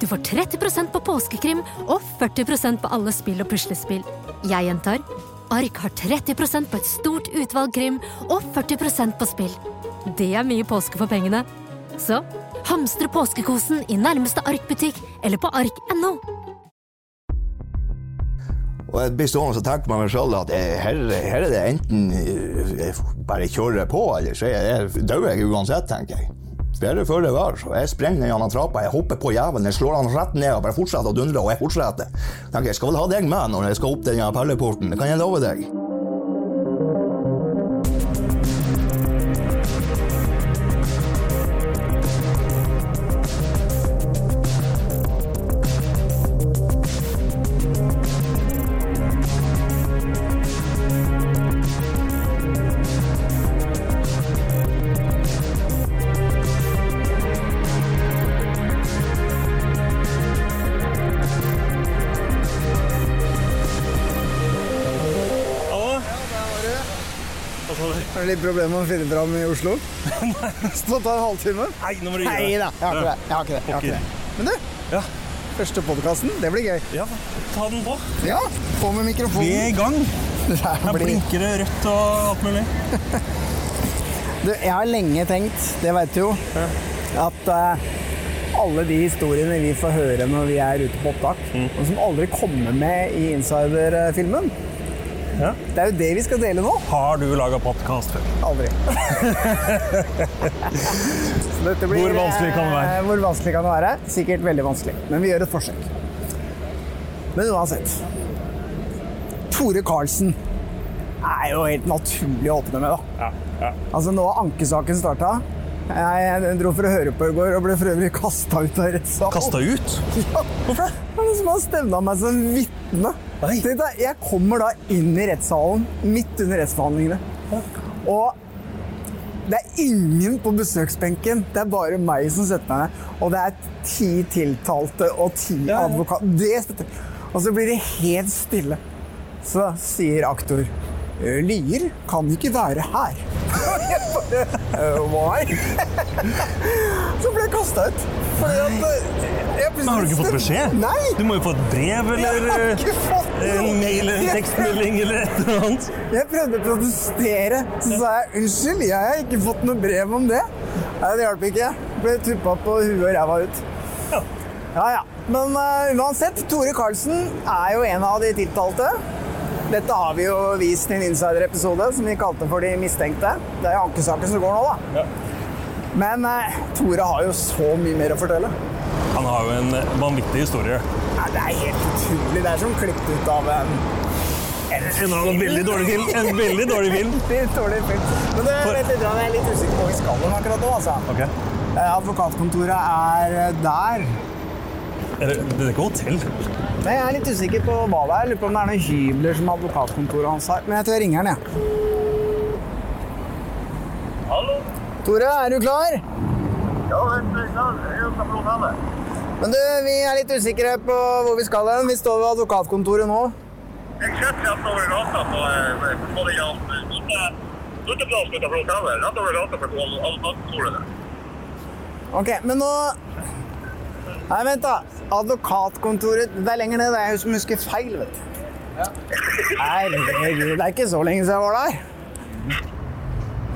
Du får 30% på påskekrim og 40% på alle spill og puslespill. Jeg gjentar Ark har 30% på et stort utvalg krim og 40% på spill. Det er mye påske for pengene. Så hamstre påskekosen i nærmeste Ark-butikk eller på ark.no. Og jeg blir stående og tenke meg selv at eh, her, her er det enten eh, jeg bare kjører på, eller så dør jeg uansett, tenker jeg. Bedre før det var. Jeg sprenger den gjennom trappa, jeg hopper på jævelen, jeg slår han rett ned og bare fortsetter å dundre, og jeg fortsetter. Tenker jeg skal vel ha deg med når jeg skal opp den pelleporten, det kan jeg love deg. Problemer med å finne fram i Oslo? Så det tar en halvtime? Nei, nå må du gi Nei da, jeg har ikke det. Jeg har ikke det. Jeg har ikke det. Men du, Ja. første podkasten, det blir gøy. Ja, ta den på. Ja, på med Vi er i gang. Her blir... blinker det rødt og alt mulig. Du, jeg har lenge tenkt, det vet du jo, at uh, alle de historiene vi får høre når vi er ute på opptak, og som aldri kommer med i Insider-filmen, Ja. det er jo det vi skal dele nå. Har du laga podkast før? Aldri. Blir, Hvor vanskelig kan det være? eh, Hvor vanskelig kan det være? Sikkert veldig vanskelig, men vi gjør et forsøk. Men uansett. Tore Karlsen er jo helt naturlig å åpne med, da. Ja. ja. Altså, nå har ankesaken starta. Jeg dro for å høre på i går og ble for øvrig kasta ut av rettssalen. Kasta ut? Ja. Hvorfor det? Er noen som har stevna meg som vitne. Tenk deg, Jeg kommer da inn i rettssalen midt under rettsforhandlingene. Og det er ingen på besøksbenken. Det er bare meg som setter meg ned. Og det er ti tiltalte og ti Ja, ja. advokater. Og så blir det helt stille. Så sier aktor «Eh, Lier kan ikke være her. Jeg bare uh, Why? Så ble jeg kasta ut. Fordi at eh, jeg Men har du ikke fått beskjed? Nei! Du må jo få et brev eller Jeg har ikke fått noe. en mail eller en tekstmelding eller et eller annet. Jeg prøvde å protestere. Så sa jeg unnskyld, jeg har ikke fått noe brev om det. Nei, det hjalp ikke. Ble tuppa på huet og ræva ut. Ja. Ja, ja. Men uh, uansett, Tore Karlsen er jo en av de tiltalte. Dette har vi jo vist i en insider-episode som vi kalte for De mistenkte. Det er jo ankesaken som går nå, da. Men eh, Tore har jo så mye mer å fortelle. Han har jo en vanvittig historie. Ja, det er helt utrolig. Det er som klippet ut av en En en veldig dårlig film. En veldig dårlig film. Dårlig film. Men det, For- litt, jeg er litt usikker på hvor vi skal akkurat nå. altså. Ok. Eh, Advokatkontoret er eh, der. Er det, det er ikke hotell. Nei, Jeg er litt usikker på hva det er. Lurer på om det er noen hybler som advokatkontoret hans har. Men jeg tror jeg ringer han, jeg. Hallo? Tore, er du klar? Ja, jeg er klar. Jeg er ute på hotellet. Men du, Vi er litt usikre på hvor vi skal hen. Vi står ved advokatkontoret nå. Jeg sitter rett over gata på, eh, på det uteplass utenfor hotellet. Rett over gata på advokatkontoret. Ok, men nå Nei, vent, da. Advokatkontoret Det er lenger ned. Det er jeg som husker feil, vet du. Ja. Herregud, det er ikke så lenge siden jeg var der.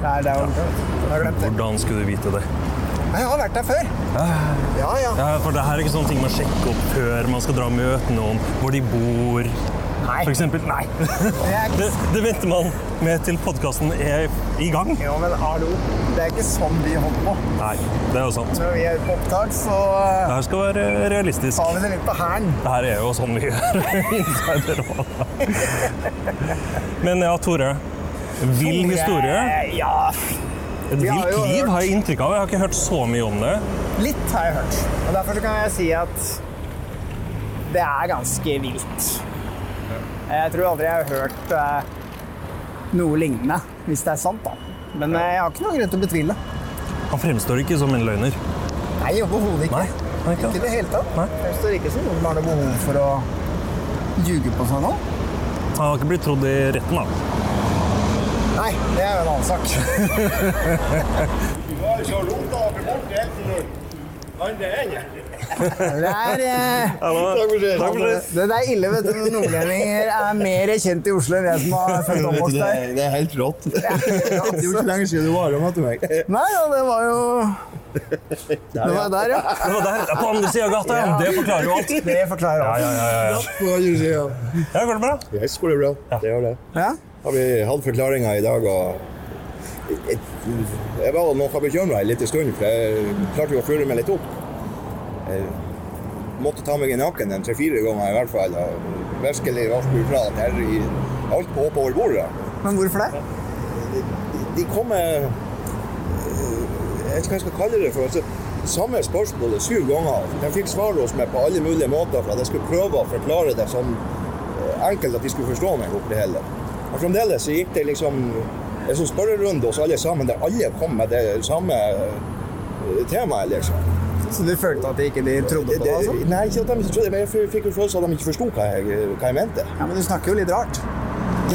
Nei, det er jo Jeg har glemt det. Hvordan skulle du vite det? Jeg har vært der før. Ja, ja. Ja, for det her er ikke sånne ting man sjekker opp før man skal dra og møte noen, hvor de bor. Nei. For eksempel. Nei. Det Det, venter man med til podkasten er i gang. Jo, men hallo. Det er ikke sånn vi holder på. Nei, det er jo sant. Når vi er på opptak, så eh, Det her skal være realistisk. tar vi det litt på hæren. Det her er jo sånn vi gjør. Men ja, Tore. Vill historie. Ja, Et Vi vilt liv har jeg inntrykk av. Jeg har ikke hørt så mye om det. litt har jeg hørt. Og derfor kan jeg si at det er ganske vilt. Jeg tror aldri jeg har hørt eh, noe lignende, hvis det er sant, da. Men eh, jeg har ikke noen grunn til å betvile. Han fremstår ikke som en løgner. Nei, overhodet ikke. Nei, nei, ikke Ikke i det hele tatt. Nei. Fremstår står ikke som noen som har noe behov for å ljuge på seg nå. Han har ikke blitt trodd i retten, da. Nei, det er jo en annen sak. Det er, eh, Takk for det. det er ille, vet du. Nordlendinger er mer kjent i Oslo enn jeg som har født og oppvokst der. det er helt rått. Det er jo ikke lenge siden du var her, møtte meg. Nei, ja, det var jo Det var der, ja. Det var der, på andre sida av gata. ja. Det forklarer jo alt. Det forklarer Ja, alt. ja, ja, ja, ja. Siden. Går det bra? Yes, går bra. Det gjør det. Ja. Har vi hatt forklaringer i dag, og jeg, jeg var noe bekymra en liten stund, for jeg klarte jo å føre meg litt opp. Jeg måtte ta meg i nakken en tre-fire ganger i hvert fall, og virkelig varsku fra at her i alt på oppover bordet. Men hvorfor det? De kommer med Jeg vet ikke hva jeg skal kalle det for. Altså, samme spørsmålet syv ganger. De fikk svar hos meg på alle mulige måter for at jeg skulle prøve å forklare det sånn eh, enkelt at de skulle forstå meg oppi det hele. Og fremdeles så gikk det liksom en sånn spørrerunde hos alle sammen der alle kom med det samme eh, temaet, liksom. Så du følte at de ikke de trodde på det? altså? Nei, ikke at de ikke trodde, men jeg fikk jo følelse av at de ikke forsto hva, jeg- hva jeg mente. Ja, Men du snakker jo litt rart.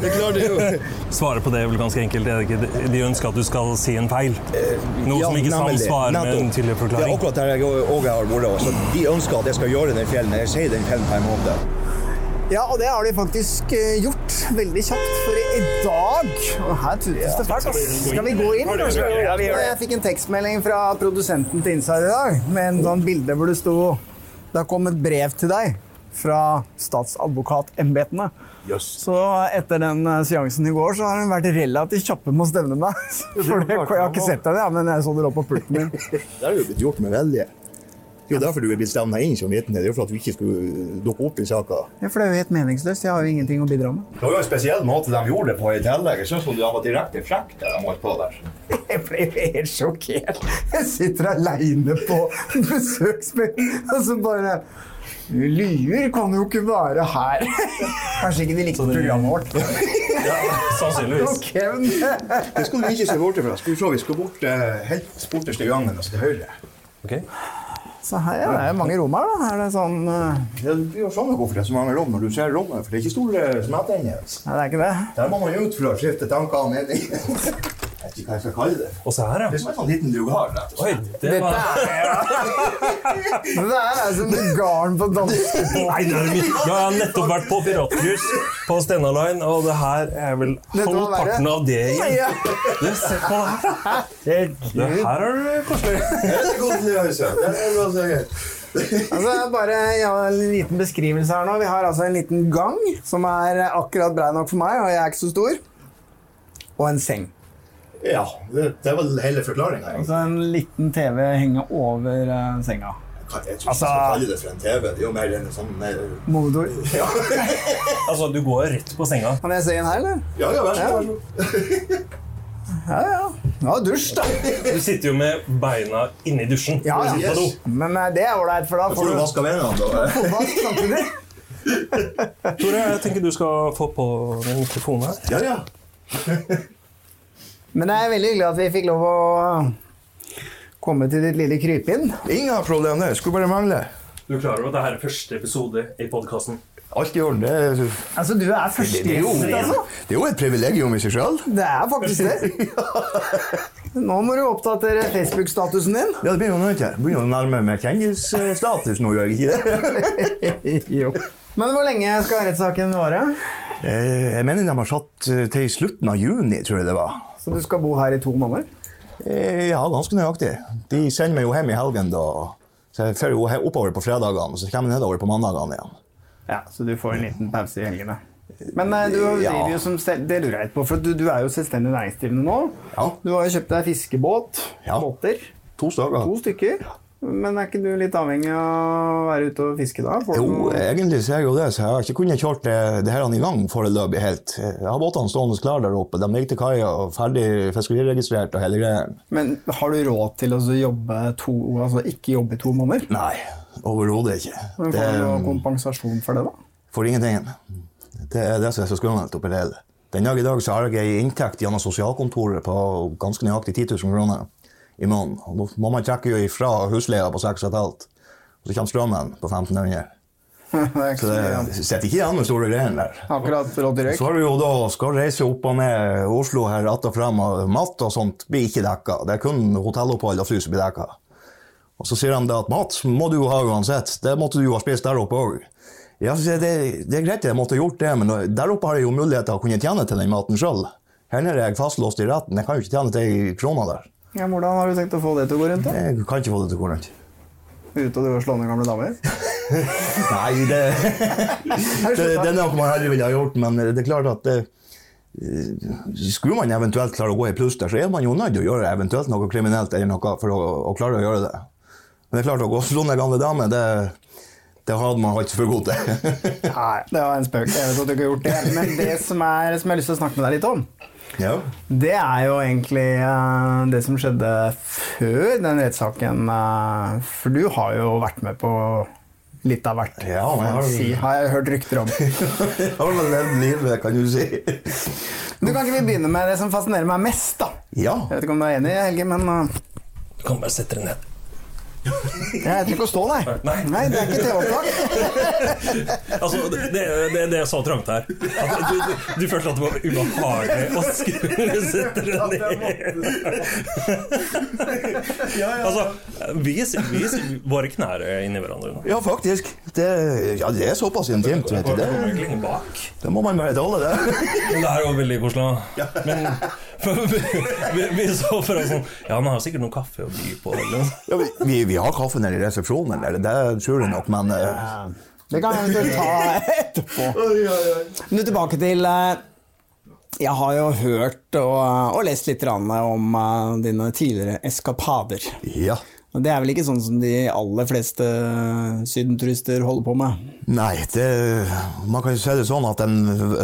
Det er klart det jo Svaret på det er vel ganske enkelt. De ønsker at du skal si en feil. Noe Ja, som ikke samsvarer med en en tydelig Det er akkurat der jeg òg har vært. De ønsker at jeg skal gjøre den feilen. Jeg sier den feilen på en måte. Ja, og det har de faktisk eh, gjort veldig kjapt. For i dag Og her tutes det fælt, ass. Skal vi gå inn? kanskje? Jeg fikk en tekstmelding fra produsenten til Inside i dag med en sånn bilde hvor det sto Det har kommet brev til deg fra statsadvokatembetene. Så etter den eh, seansen i går så har hun vært relativt kjappe med å stevne meg. For det, jeg har ikke sett deg, men jeg så det lå på pulten min. Det har jo blitt gjort med vilje. Det er jo derfor du er blitt stevna inn som vitne. Det er jo for at du ikke skulle dukke opp i saka. Ja, for det er jo helt meningsløst. Jeg har jo ingenting å bidra med. Det var jo en spesiell måte de gjorde det på i tillegg. Jeg syns de var direkte frekke, det de holdt på der. Jeg ble helt sjokkert. Jeg sitter aleine på besøksmøte, og så bare Lyer kan jo ikke være her. Kanskje ikke de likte programmet vårt. Sannsynligvis. Ok, men Det skulle vi ikke se bort ifra. Skal vi se, vi skal bort eh, helt borterste gangen, altså til høyre. Ok. Så her ja, det er mange rom her, da. Er det sånn uh... Det blir jo sånn hvorfor det er så mange rom når du ser rommet, for det er ikke store smettender. Nei, det er ikke det. Der må man ut for å skifte tanker og i. Jeg vet ikke hva jeg skal kalle det. Og se her, ja. Det er som en sånn liten lugar. rett og Oi, det var Det det er altså garn på danske Nei, det er. Nå har jeg nettopp vært på Piratcruise på Stena Line, og det her er vel Dette var verre. halvparten av det igjen. Ja. Du, se på det her. da. Det her er det koselig. Det er koselig, altså. Det er bra, så gøy. Altså, bare ja, en liten beskrivelse her nå. Vi har altså en liten gang som er akkurat brei nok for meg, og jeg er ikke så stor. Og en seng. Ja, det, det var hele forklaringa. Altså en liten TV henger over uh, senga. Jeg tror ikke Altså- jeg skal kalle det for en TV. Det er jo mer en sånn mer... Monitor. Ja, Altså, du går rett på senga. Kan jeg se inn her, eller? ja, ja vær så god. så. Ja, ja. Ja, dusj, da. Du sitter jo med beina inni dusjen. Ja, ja. Yes. Men eh, det er ålreit, for da får du vaska beina. fotball samtidig. Tore, jeg tenker du skal få på den mikrofonen her. Ja, ja. Men det er veldig hyggelig at vi fikk lov å komme til ditt lille krypinn. Ingen problem, det. Skulle bare mangle. Du er klar over at dette er første episode i podkasten? Alt i orden. Det er, Altså, du er det, er jo, førstegjest, altså. det er jo et privilegium i seg sjøl. Det er faktisk det. Nå må du oppdatere Facebook-statusen din. Ja, det begynner, nødt. Begynner å nærme meg kjendisstatus nå, gjør jeg ikke det? jo. Men hvor lenge skal rettssaken vare? Eh, Jeg mener de har satt eh, til slutten av juni, tror jeg det var. Så du skal bo her i to måneder? Eh, Ja, ganske nøyaktig. De sender meg jo hjem i helgen da. Så jeg drar jo oppover på fredagene, og så kommer jeg nedover på mandagene igjen. Ja, så du får en liten pause i helgene. Men eh, du driver jo som stel- det lurer jeg på, for du, du er jo selvstendig næringsdrivende nå. Ja. Du har jo kjøpt deg fiskebåt. Ja. Båter. To stykker. To stykker. Men er ikke du litt avhengig av å være ute og fiske da? Får Jo, egentlig så er jeg jo det, så jeg har ikke kunnet kjørt det, det her i gang foreløpig helt. Jeg har båtene stående klare der oppe. De ligger til kaia og ferdig fiskeriregistrert og hele greia. Men har du råd til å jobbe to, altså ikke jobbe i to måneder? Nei, overhodet ikke. Men Det får du noe kompensasjon for det, da? For ingenting. Det er det som er så skummelt oppi det hele. Den dag i dag så har jeg ei inntekt gjennom sosialkontoret på ganske nøyaktig 10 000 kroner i måneden. Og Da må man trekke jo ifra husleia på 6 500, og så kommer strømmen på 1500. Det Så det sitter ikke igjen med store greiene der. Akkurat råd røyk? Så har du jo da skal reise opp og ned Oslo her att og frem, og mat og sånt blir ikke dekka. Det er kun hotellopphold og fly som blir dekka. Og så sier de at mat må du jo ha uansett. Det måtte du jo ha spist der oppe òg. Ja, det, det er greit, jeg måtte ha gjort det, men der oppe har jeg jo mulighet til å kunne tjene til den maten sjøl. Her nede er jeg fastlåst i retten. Jeg kan jo ikke tjene til ei krone der. Ja, hvordan har du tenkt å få det til å gå rundt? da? Jeg kan ikke få det til å gå rundt. Ute og du slå ned gamle damer? Nei, det, det, det er noe man heller ville ha gjort, men det er klart at det, skulle man eventuelt klare å gå i pluss der, så er man jo nødt til å gjøre eventuelt noe kriminelt eller noe for å, å klare å gjøre det. Men det er klart å gå og slå ned gamle damer, det, det hadde man ikke for god til. Nei, det var en spøk. Jeg vet at du ikke har gjort det. Men det som, er, som jeg har lyst til å snakke med deg litt om, ja. det er jo egentlig uh, det som skjedde før den rettssaken. Uh, for du har jo vært med på litt av hvert, Ja, jeg har- si, har jeg hørt rykter om. Jeg har levd livet, kan du si. Du Kan ikke vi begynne med det som fascinerer meg mest? da? Ja. Jeg vet ikke om du er enig, Helge, men uh... Du kan bare sette deg ned. Jeg trenger ikke å stå, nei. Nei. det er ikke TV-opptak. Altså, det, det, det, det er så trangt her. At du, du, du følte at det var ubehagelig å skulle sette deg ned. Altså, vi, vi, våre knær inni hverandre nå. Ja, faktisk. Det, ja, det er såpass intimt, vet du. Det, det må man bare tåle, det. Men det er jo veldig koselig. Men vi, så for oss sånn Ja, han har sikkert noe kaffe å by på. Eller. Ja, vi, vi, vi har kaffe nede i resepsjonen, eller det tror jeg nok, men uh... Det kan vi ta etterpå. Men tilbake til eh, Jeg har jo hørt og, og lest litt om eh, dine tidligere eskapader. ja. Og Det er vel ikke sånn som de aller fleste sydenturister holder på med? Nei, det, man kan jo si det sånn at en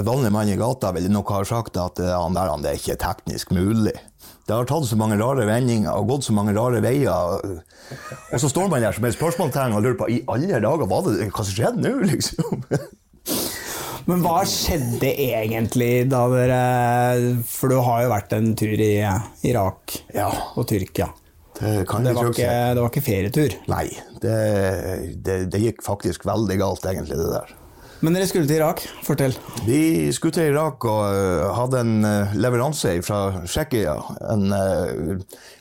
vanlig mann i gata ville nok ha sagt at eh, han der, han, det er ikke teknisk mulig. Det har tatt så mange rare vendinger og gått så mange rare veier. Og så står man der som et spørsmålstegn og lurer på i alle dager, hva, det, hva som skjedde nå, liksom? Men hva skjedde egentlig da dere For du har jo vært en tur i Irak Ja, og Tyrkia. Det kan Det var ikke, det var ikke ferietur. Nei, det, det, gikk faktisk veldig galt, egentlig, det der. Men dere skulle til Irak. Fortell. Vi skulle til Irak og øh, hadde en øh, leveranse fra Tsjekkia. En øh,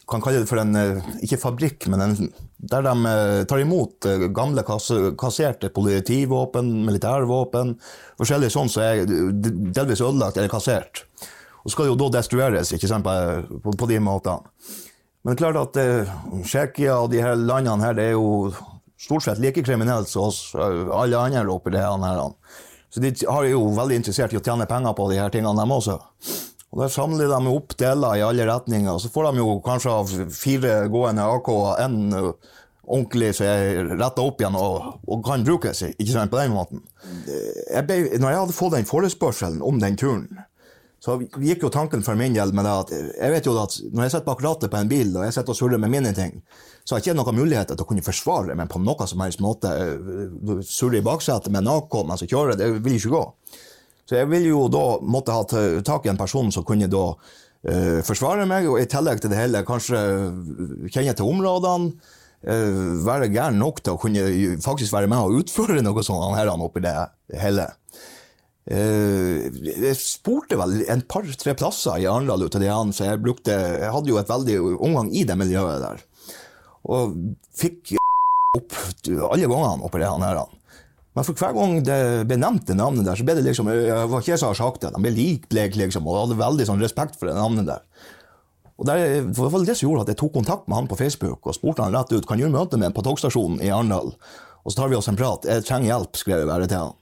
kan kalle det for en ikke fabrikk, men en, der de tar imot gamle kasse, kasserte politivåpen, militærvåpen, forskjellig sånn som er delvis ødelagt eller kassert. Og skal jo da destrueres ikke sant, på, på, på de måtene. Men klart at uh, Tsjekkia og de her landene her, det er jo stort sett like kriminelle som oss alle andre oppi det her. Så de har jo veldig interessert i å tjene penger på de her tingene, dem også. Og Der samler de opp deler i alle retninger, så får de jo kanskje av fire gående AK-er en ordentlig som er retta opp igjen og, og kan brukes ikke sant, på den måten. Jeg ble, når jeg hadde fått den forespørselen om den turen, så gikk jo tanken for min del med det at jeg vet jo at når jeg sitter bak rattet på en bil og jeg sitter og surrer med mine ting, så har jeg ikke noen muligheter til å kunne forsvare meg på noe som helst måte. Surre i baksetet med en AK mens jeg kjører, det vil ikke gå. Så jeg vil jo da måtte ha ta- tak i en person som kunne da uh, forsvare meg, og i tillegg til det hele kanskje kjenne til områdene, Uh, være gæren nok til å kunne faktisk være med og utføre noe sånt her oppi det hele. Eh, jeg spurte vel en par-tre plasser i Arendal så jeg brukte Jeg hadde jo et veldig omgang i det miljøet der. Og fikk opp alle gangene oppi det han her. Men for hver gang det ble nevnt det navnet der, så ble det liksom Jeg var ikke jeg som sagt det, de ble likbleke, liksom, og hadde veldig sånn respekt for det navnet der. Og det var det som gjorde at jeg tok kontakt med han på Facebook og spurte han rett ut kan du møte meg på togstasjonen i Arendal. Og så tar vi oss en prat. Jeg trenger hjelp, skrev jeg bare til han.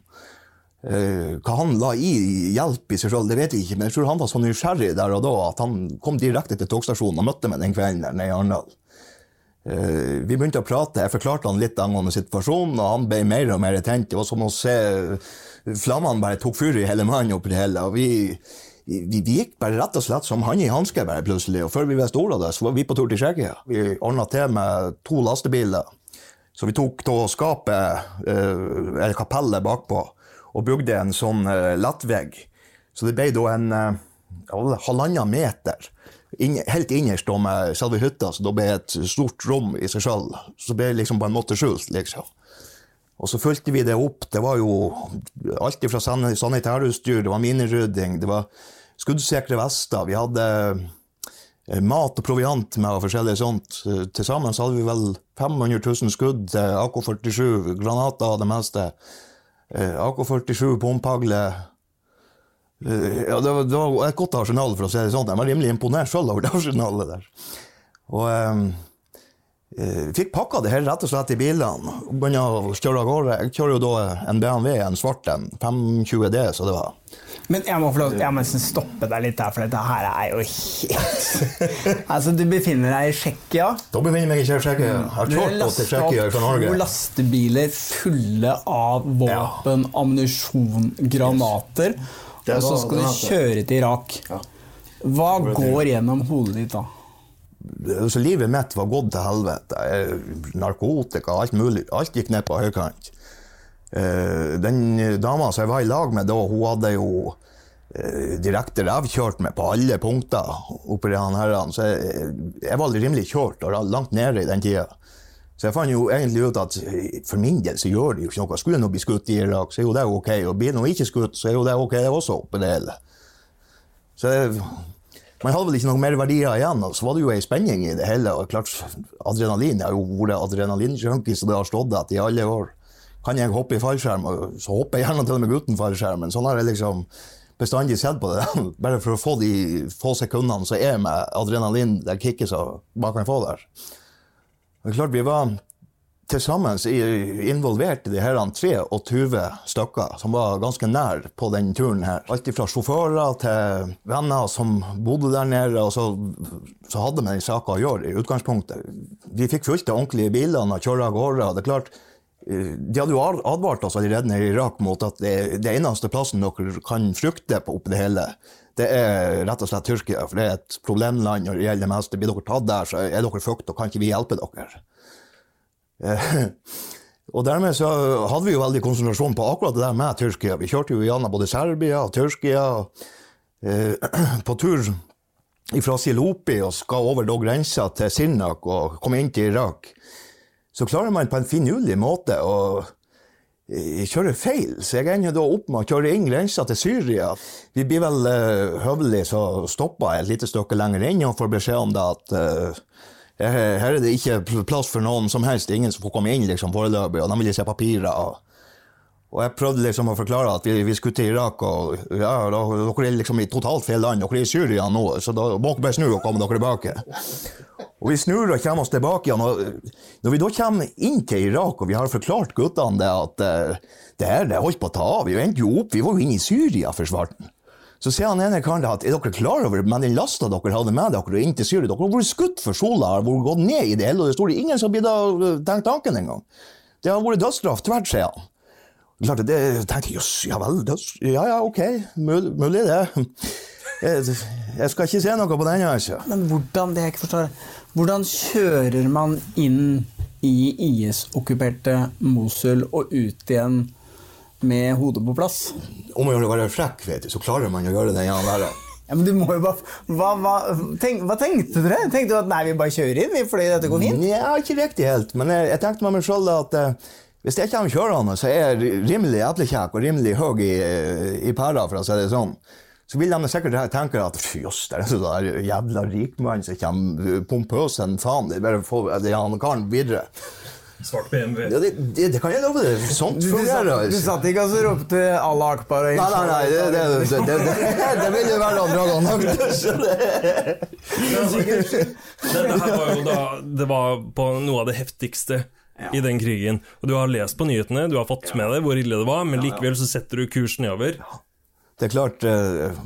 Eh, hva han la i hjelp i seg sjøl, det vet jeg ikke, men jeg tror han var så nysgjerrig der og da at han kom direkte til togstasjonen og møtte meg den kvelden nede i Arendal. Eh, vi begynte å prate, jeg forklarte han litt angående situasjonen, og han ble mer og mer tent. Det var som å se flammene bare tok fyr i hele mannen oppi det hele. og vi, vi, gikk bare rett og slett som hann i hanske bare plutselig, og før vi visste ordet av det, så var vi på tur til Tsjekkia. Vi ordna til med to lastebiler, så vi tok da skapet, eh, eller kapellet bakpå, og bygde en sånn eh, lettvegg. Så det ble da en eh, halvannen meter helt innerst med selve hytta, så da ble det et stort rom i seg selv. Så ble det liksom på en måte skjult, liksom. Og så fulgte vi det opp. Det var jo alt fra san sanitærutstyr, det var minerydding, det var skuddsikre vester. Vi hadde eh, mat og proviant med forskjellig sånt. Til sammen så hadde vi vel 500 000 skudd AK-47, granater og det meste. Eh, AK-47, pumphagle. Eh, Ja, det var, det var et godt arsenal, for å si det sånn. Jeg var rimelig imponert selv over det arsenalet der. Og eh, eh, fikk pakka det hele rett og slett i bilene begynte å kjøre av gårde. Jeg kjører jo da en BMW, en svart en, 520D, så det var. Men jeg må lov jeg må nesten stoppe deg litt der, for dette her er jo helt Altså, du befinner deg i Tsjekkia. Da befinner jeg meg i Tsjekkia. Har kjørt opp til Tsjekkia fra to lastebiler fulle av våpen, ammunisjon, granater. Yes. Og så skal du kjøre til Irak. Hva går gjennom hodet ditt da? Så livet mitt var gått til helvete. Narkotika, alt mulig. Alt gikk ned på høykant. Eh, Den dama som jeg var i lag med da, hun hadde jo eh, direkte revkjørt meg på alle punkter oppi han herren. Så jeg, jeg var rimelig kjørt og langt nede i den tida. Så jeg fant jo egentlig ut at eh, for min del så gjør det jo ikke noe. Skulle jeg nå bli skutt i Irak, så er jo det ok. Og blir nå ikke skutt, så er jo det ok det også oppi det hele. Så jeg, man hadde vel ikke noen mer verdier igjen, og så var det jo ei spenning i det hele. og klart, Adrenalin jeg har jo vært adrenalinjunkie så det har stått etter i alle år. Kan jeg hoppe i fallskjerm, så hopper jeg gjerne til og med uten fallskjermen. Sånn har jeg liksom bestandig sett på det. Bare for å få de få sekundene som er med adrenalin, det kicket som man kan få der. Det er klart, vi var til sammen involvert i de her 23 stykker som var ganske nær på den turen her. Alt fra sjåfører til venner som bodde der nede, og så, så hadde vi den saka å gjøre i utgangspunktet. Vi fikk fulgt de ordentlige bilene og kjøre av gårde. og det er klart, de hadde jo advart oss allerede nede i Irak mot at det, det eneste plassen dere kan frykte på oppi det hele, det er rett og slett Tyrkia. For det er et problemland når det gjelder det meste. Blir dere tatt der, så er dere fucked, og kan ikke vi hjelpe dere. Eh, Og dermed så hadde vi jo veldig konsentrasjon på akkurat det der med Tyrkia. Vi kjørte jo gjennom både Serbia og Tyrkia. Eh, på tur fra Silopi og skal over da grensa til Sinnak og komme inn til Irak. Så klarer man på en finurlig måte å eh, kjøre feil. Så jeg ender da opp med å kjøre inn grensa til Syria. Vi blir vel uh, høvelig så stoppa et lite stykke lenger inn og får beskjed om det at uh, her er det ikke plass for noen som helst. Det er ingen som får komme inn liksom, foreløpig, og de vil se papirer. Og, og jeg prøvde liksom å forklare at vi, vi skulle til Irak, og ja, dere er liksom i totalt feil land. Dere er i Syria nå, så da må dere bare snu og komme dere tilbake. Og vi snur og kommer oss tilbake igjen. Og når vi da kommer inn til Irak, og vi har forklart guttene det at uh, det her det holdt på å ta av, vi endte jo opp, vi var jo inne i Syria for svarten. Så sier han ene karen at er dere klar over men den lasta dere hadde med dere inn til Syria, dere har vært skutt for sola, har vært gått ned i det hele, og det står ingen som har eh, tenkt tanken engang. Det har vært dødsstraff tvert, sier han. Klart, det tenkte jøss, ja vel, det, ja ja, ok, mulig, mulig det. Jeg, jeg skal ikke se noe på den, altså. Men hvordan, det jeg ikke forstår, hvordan kjører man inn i IS-okkuperte Mosul og ut igjen med hodet på plass? Om å gjøre å være frekk, vet du, så klarer man å gjøre det Ja, Verre. Ja, men du må jo bare... Hva, hva, tenk, hva tenkte dere? Tenkte du at nei, vi bare kjører inn vi, fordi dette går fint? Ja, ikke riktig helt, men jeg, jeg tenkte med meg selv at eh, hvis jeg kommer kjørende, så er jeg rimelig eplekjekk og rimelig høy i, i pæra, for å si det sånn. Så vil de sikkert tenke at jøss, det er en sånn jævla rikmann som kommer pompøs enn faen. Det er bare å få det han karen videre. Svart BMW. Ja, det, det, det kan jeg love deg. Sånt Du, du, fungerer. satt, du altså. satt ikke og så ropte Allah akbar og Nei, nei, nei, det, det, det, det, det, det ville være andre ganger. Så det- Dette her var jo da Det var på noe av det heftigste i den krigen. Og du har lest på nyhetene, du har fått med deg hvor ille det var, men likevel så setter du kursen nedover. Det er klart eh,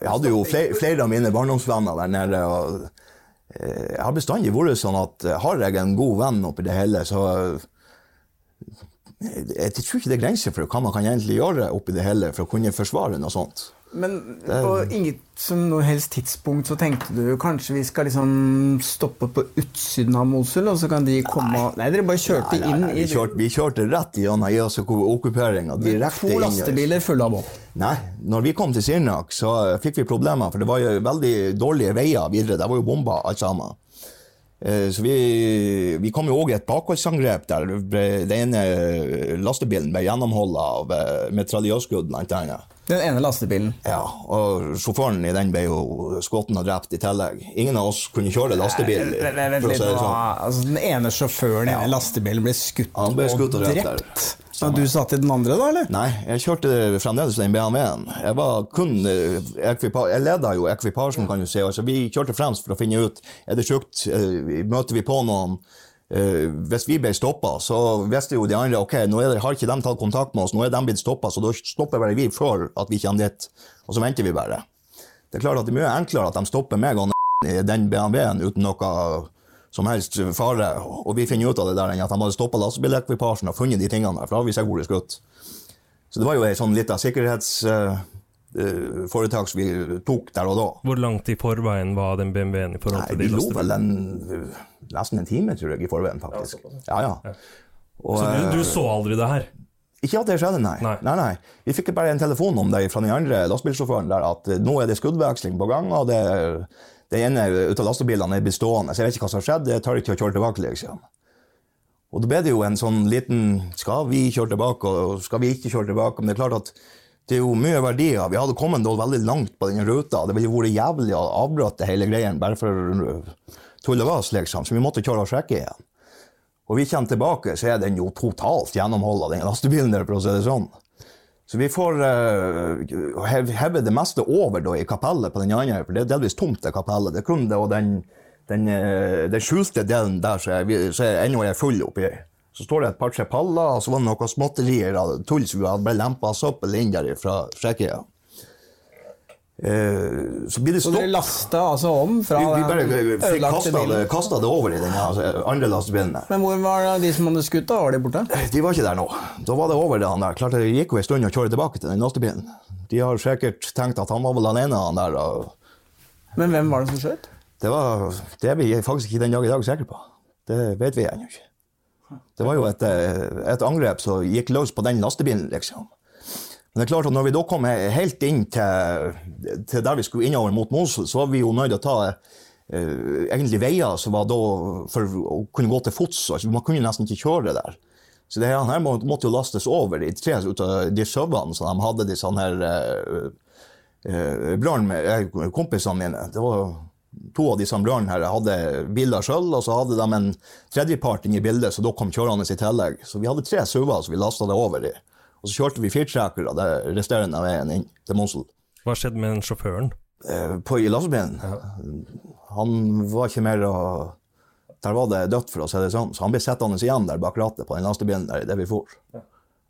Jeg hadde jo flere, flere av mine barndomsvenner der nede. og eh, Jeg har bestandig vært sånn at eh, har jeg en god venn oppi det hele, så Jeg tror ikke det er grenser for hva man kan egentlig gjøre oppi det hele for å kunne forsvare noe sånt. Men på inget som noe helst tidspunkt så tenkte du kanskje vi skal liksom stoppe på utsiden av Mosul, og så kan de komme Nei, Nei, dere bare kjørte Nei, nei, inn i vi, kjørte, vi kjørte rett gjennom IS-okkuperinga. Direkte to lastebiler fulle av våpen. Nei, når vi kom til Sirnak, så fikk vi problemer, for det var jo veldig dårlige veier videre. Det var jo bomba alt sammen. Eh, Så vi, vi kom jo òg i et bakholdsangrep der den ene lastebilen ble gjennomholdet av metraljøsskudd blant annet. Den ene lastebilen. Ja, og sjåføren i den ble jo skutt og drept i tillegg. Ingen av oss kunne kjøre lastebil. Vent, vent, vent litt sånn. Altså, den ene sjåføren i den lastebilen ble skutt, ble skutt og og drept drept. Og du satt i den andre, da, eller? Nei, jeg kjørte fremdeles den BMW-en. Jeg var kun eh, Jeg leda jo ekvipasjen, kan du si. Altså, vi kjørte fremst for å finne ut er det tjukt. Eh, Møter vi på noen Uh, Hvis vi ble stoppa, så visste jo de andre ok, nå det, har ikke de tatt kontakt med oss, nå er de blitt stoppa, så da stopper bare vi før at vi kommer dit. Og så venter vi bare. Det er klart at det er mye enklere at de stopper meg og den BMW-en uten noe som helst fare, og vi finner ut av det der enn at han hadde stoppa lastebilekvipasjen og funnet de tingene der, for da hadde vi seg vært skutt. Så det var jo ei sånn lita sikkerhetsforetak som vi tok der og da. Hvor langt i forveien var den BMW-en i forhold Nei, til vi de Vi lå vel en, nesten en time, tror jeg, i forveien, faktisk. Ja, ja. Og, Så du, du eh, så aldri det her? Ikke at det skjedde, nei. Nei. nei. nei, Vi fikk bare en telefon om det fra den andre lastebilsjåføren der, at eh, nå er det skuddveksling på gang, og det, det ene ut av lastebilene er blitt stående. Så jeg vet ikke hva som har skjedd, jeg tar ikke å kjøre tilbake, liksom. Og da ble det jo en sånn liten Skal vi kjøre tilbake, og skal vi ikke kjøre tilbake? Men det er klart at det er jo mye verdier. Vi hadde kommet veldig langt på den ruta. Det ville vært jævlig å avbryte hele greien bare for tull og vas, liksom. Så vi måtte kjøre og sjekke igjen. Og vi kommer tilbake, så er den jo totalt gjennomholda, den lastebilen der, for å si det sånn. Så vi får uh, heve det meste over da, i kapellet på den andre, for det er delvis tomt, det kapellet. Det er kun og den, den, uh, den skjulte delen der så er, så er full oppi. Så står det et par-tre paller, og så var det noen småtterier av tull som ble lempa søppel inn der fra Tsjekkia. Eh, så blir det stopp. Så dere lasta altså om fra Vi, vi bare den ødelagte bilen? kastet det over i den altså, andre lastebilen. Men hvor var de som hadde skutt? Var de borte? De var ikke der nå. Da var det over det han der. Klart det gikk jo en stund å kjøre tilbake til den lastebilen. De har sikkert tenkt at han var vel den ene, han der. Og Men hvem var det som skjøt? det, var, det er vi faktisk ikke den dag i dag sikre på. Det vet vi ennå ikke. Det var jo et, eh, et angrep som gikk løs på den lastebilen, liksom. Men det er klart at når vi da kom helt inn til, til der vi skulle innover mot Mosul, så var vi jo nødt til å ta eh, egentlig veier som var da for å kunne gå til fots. Altså, man kunne nesten ikke kjøre der. Så det her, her må- måtte jo lastes over i tre ut av de sauene som de hadde, de sånne her Bjørn eh, kompisene mine. Det var to av disse brønnene her hadde biler sjøl, og så hadde de en tredjepart inne i bildet, så da kom kjørende i tillegg. Så vi hadde tre sauer som vi lasta det over i. Og så kjørte vi firtrekkere det resterende veien inn til Monsel. Hva skjedde med den sjåføren? Eh, På i lastebilen. Han var ikke mer å Der var det dødt, for å si det sånn. Så han ble sittende igjen der bak rattet på den lastebilen der, der vi for.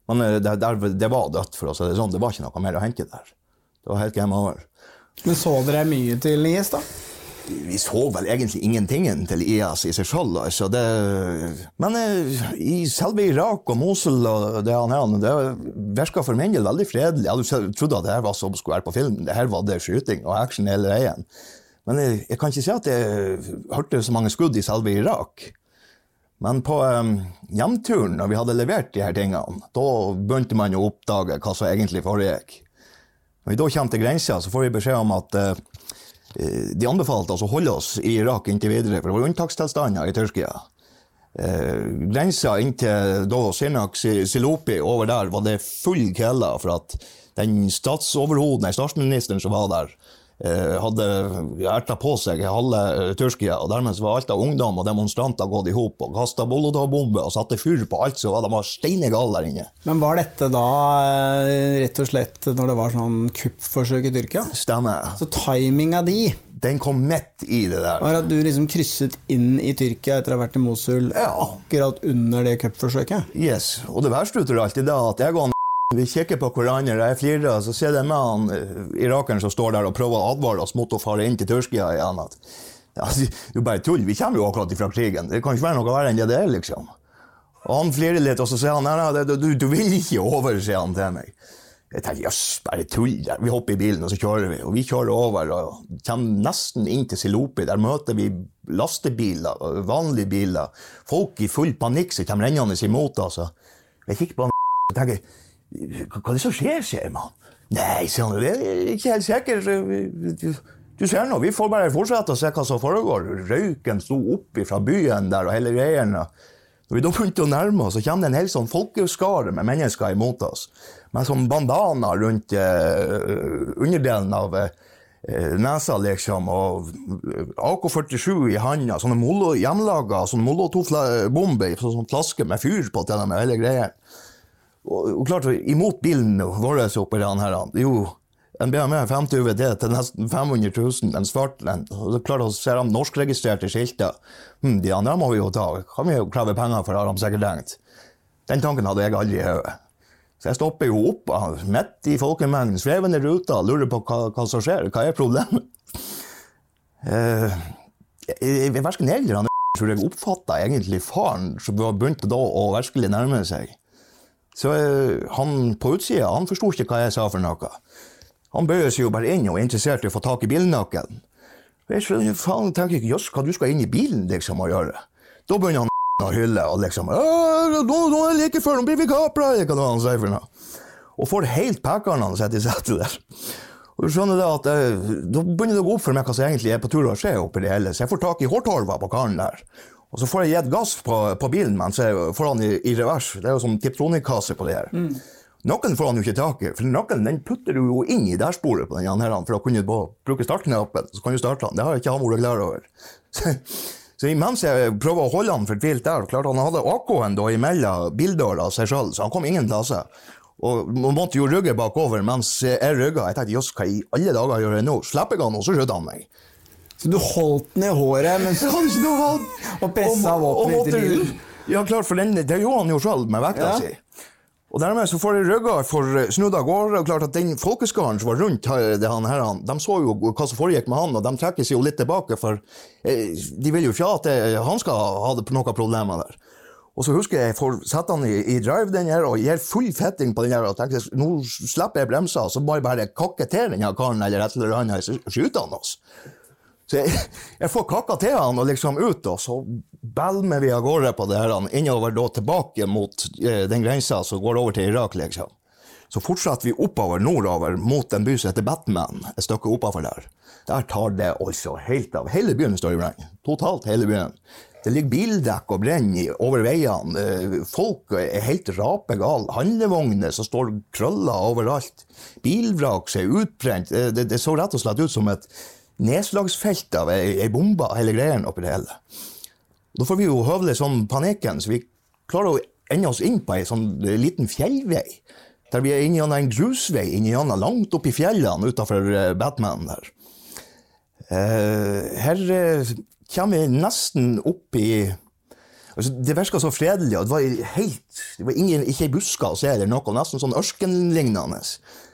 Men eh, det, der, det var dødt, for å si det sånn. Det var ikke noe mer å hente der. Det var helt game over. Men så dere mye til IS, da? Vi så vel egentlig ingenting til IS i seg selv. Altså det, men eh, i selve Irak og Mosul og det, han det virka for min del veldig fredelig. Jeg trodde at det her var som skulle være på film. Det her var det skyting og action hele veien. Men jeg, jeg kan ikke si at jeg hørte så mange skudd i selve Irak. Men på um, hjemturen, når vi hadde levert de her tingene, da begynte man å oppdage hva som egentlig foregikk. Når vi da kommer til grensa, så får vi beskjed om at eh, de anbefalte oss å holde oss i Irak inntil videre, for det var unntakstilstander i Tyrkia. Eh, grensa inntil da Sinak Silopi over der var det full kæla for at den statsoverhoden, statsministeren som var der, eh, hadde erta på seg halve eh, Tyrkia, og dermed var alt av ungdom og demonstranter gått i hop og kasta molotovbomber og satte fyr på alt, så de var steinegale der inne. Men var dette da eh, rett og slett når det var sånn kuppforsøk i Tyrkia? Stemmer. Så timinga di Den kom midt i det der. var at du liksom krysset inn i Tyrkia etter å ha vært i Mosul akkurat under det kuppforsøket? Yes, og det verste ut av alt er at jeg og han vi kikker på hverandre, jeg flirer, og så ser jeg med han eh, irakeren som står der og prøver å advare oss mot å fare inn til Tyrkia igjen. At, ja, jo bare tull, vi kommer jo akkurat fra krigen. Det kan ikke være noe verre enn det det er, liksom. Og han flirer litt, og så sier han nei, nei, du, du vil ikke over, sier han til meg. Jeg tenker jøss, bare tull. Vi hopper i bilen, og så kjører vi. Og vi kjører over og kommer nesten inn til Silopi. Der møter vi lastebiler, vanlige biler. Folk i full panikk som kommer rennende imot oss. Altså. Jeg kikker på han og tenker hva er det som skjer, sier man. Nei, sier han, det er ikke helt sikkert. Du, ser nå, vi får bare fortsette å se hva som foregår. Røyken sto opp fra byen der og hele greien. Når vi da begynte å nærme oss, så kommer det en hel sånn folkeskare med mennesker imot oss. Med sånn bandana rundt eh, underdelen av eh, nesa, liksom, og AK-47 i handa, sånne molo, hjemmelaga sånne molotovbomber, sånn, sånn flaske med fyr på til og med, hele greia. Og, klart, imot bilen vår oppi den her, er jo en BMW 50 UVD til nesten 500 000, en svart en. Og er klart, så ser de norskregistrerte skilter. Hm, de andre må vi jo ta, kan vi jo kreve penger for, har de sikkert tenkt. Den tanken hadde jeg aldri i hodet. Så jeg stopper jo opp midt i folkemengden, svevende ruta, lurer på hva, hva som skjer, hva er problemet? Eh, jeg, jeg, verken jeg eller han tror jeg oppfatta egentlig faren som begynte da å virkelig nærme seg. Så eh, han på utsida, han forsto ikke hva jeg sa for noe. Han bøyer seg jo bare inn og er interessert i å få tak i bilnøkkelen. Jeg faen, tenker ikke, jøss, hva du skal inn i bilen liksom og gjøre? Da begynner han å hylle og liksom, «Åh, nå, nå er det like før, nå blir vi kapra, hva det han sier for noe. Og får helt pekeren han setter i setet der. Og du skjønner det at eh, Da begynner det å gå opp for meg hva som egentlig er på tur å skje oppi det hele. Så jeg får tak i hårtorva på karen der. Og så får jeg gitt gass på, på bilen mens jeg får han i, i revers. Det er jo som tiptronikkasse på det her. Noen får han jo ikke tak i, for noen den putter du jo inn i dashbordet på den her for å kunne bruke startknappen. Så kan du starte den. Det har jeg ikke han vært klar over. Så, så imens jeg prøver å holde han fortvilt der, klart han hadde AK-en da imellom bildøra og seg sjøl, så han kom ingen plasser. Og man måtte jo rygge bakover mens jeg rygga. Jeg tenkte jøss, hva i alle dager gjør jeg nå? Slipper jeg han, og så skyter han meg. Så du holdt den i håret mens du hadde ikke noe valg. og pressa våpenet ut i bilen? Ja, klart, for den, det gjorde han jo sjøl med vekta Ja. si. Og dermed så får jeg rygga for eh, snudd av gårde. Og klart at den folkeskaren som var rundt det han her, han, de så jo hva som foregikk med han, og de trekker seg jo litt tilbake, for eh, de vil jo ikke at han skal ha noen problemer der. Og så husker jeg jeg får sette han i, i drive den her, og gir full fetting på den her, og tenker nå slipper jeg bremsa, så må jeg bare kakke til den her karen eller et eller annet, så skyter han oss. Så jeg, jeg får kakka til han og liksom ut, og så belmer vi av gårde på det her, innover da tilbake mot eh, den grensa som går over til Irak, liksom. Så fortsetter vi oppover nordover mot en by som heter Batman, et stykke oppover der. Der tar det altså helt av. Hele byen står i brann. Totalt hele byen. Det ligger bildekk og brenner over veiene. Eh, Folk er helt rapegale. Handlevogner som står krøller overalt. Bilvrak som er utbrent. Eh, Det, det så rett og slett ut som et nedslagsfelt av ei, ei bombe, hele greien oppi det hele. Da får vi jo høvle sånn panikken, så vi klarer å ende oss inn på ei sånn eh, liten fjellvei. Der vi er inne gjennom en grusvei inne gjennom langt oppi fjellene utafor Batman der. Eh, her eh, kommer vi nesten opp i altså, Det virka så fredelig, og det var helt Det var ingen, ikke ei buske å se eller noe, nesten sånn ørkenlignende.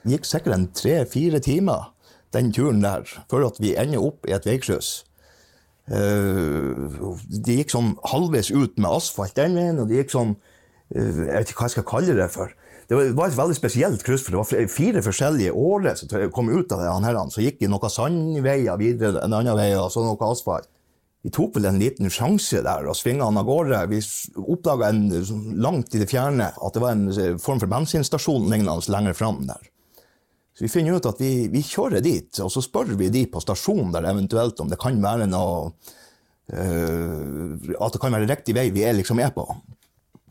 Det gikk sikkert en tre-fire timer, den turen der, før at vi ender opp i et veikryss. De det gikk sånn halvveis ut med asfalt den veien, og de gikk sånn eh, Jeg vet ikke hva jeg skal kalle det for. Det var, et veldig spesielt kryss, for det var fire forskjellige årer som kom ut av det. Han her, så gikk de noen sandveier videre en annen vei, og så noe asfalt. Vi tok vel en liten sjanse der og svinga han av gårde. Vi oppdaga langt i det fjerne at det var en eh, form for bensinstasjon lignende lenger fram der. Så vi finner ut at vi, vi kjører dit, og så spør vi de på stasjonen der eventuelt om det kan være noe uh, At det kan være riktig vei vi er liksom er på.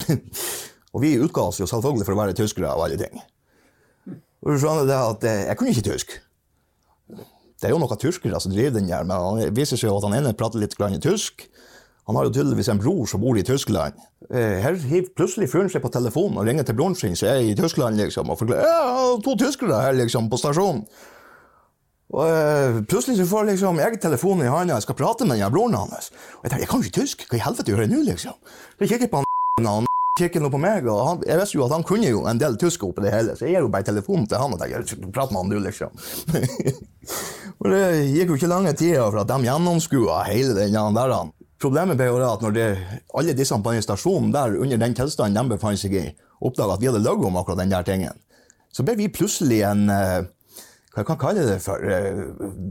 og vi utga oss jo selvfølgelig for å være tyskere av alle ting. Og du skjønner det at eh, jeg kunne ikke tysk. Det er jo noen tyskere som driver den der, men det viser seg jo at han ene prater litt tysk. Han har jo tydeligvis en bror som bor i Tyskland. Eh, Her hiver plutselig fyren seg på telefonen og ringer til broren sin som er i Tyskland, liksom, og forklarer ja, to tyskere her liksom, på stasjonen. Og eh, plutselig så får liksom jeg telefonen i hånda og skal prate med den broren hans. Og jeg tenker, jeg kan ikke tysk, hva i helvete gjør jeg nå, liksom? Jeg kikker på han, og han kikker nå på meg, og han, jeg visste jo at han kunne jo en del tysk oppi det hele, så jeg gir jo bare telefonen til han og tenker, prat med han du, liksom. og det gikk jo ikke lange tida for at de gjennomskua hele den der. han. Problemet ble jo at når det, alle disse på den stasjonen der, under den tilstanden de befant seg i, oppdaga at vi hadde løyet om akkurat den der tingen, så ble vi plutselig en hva hva jeg kan kalle det for? eh,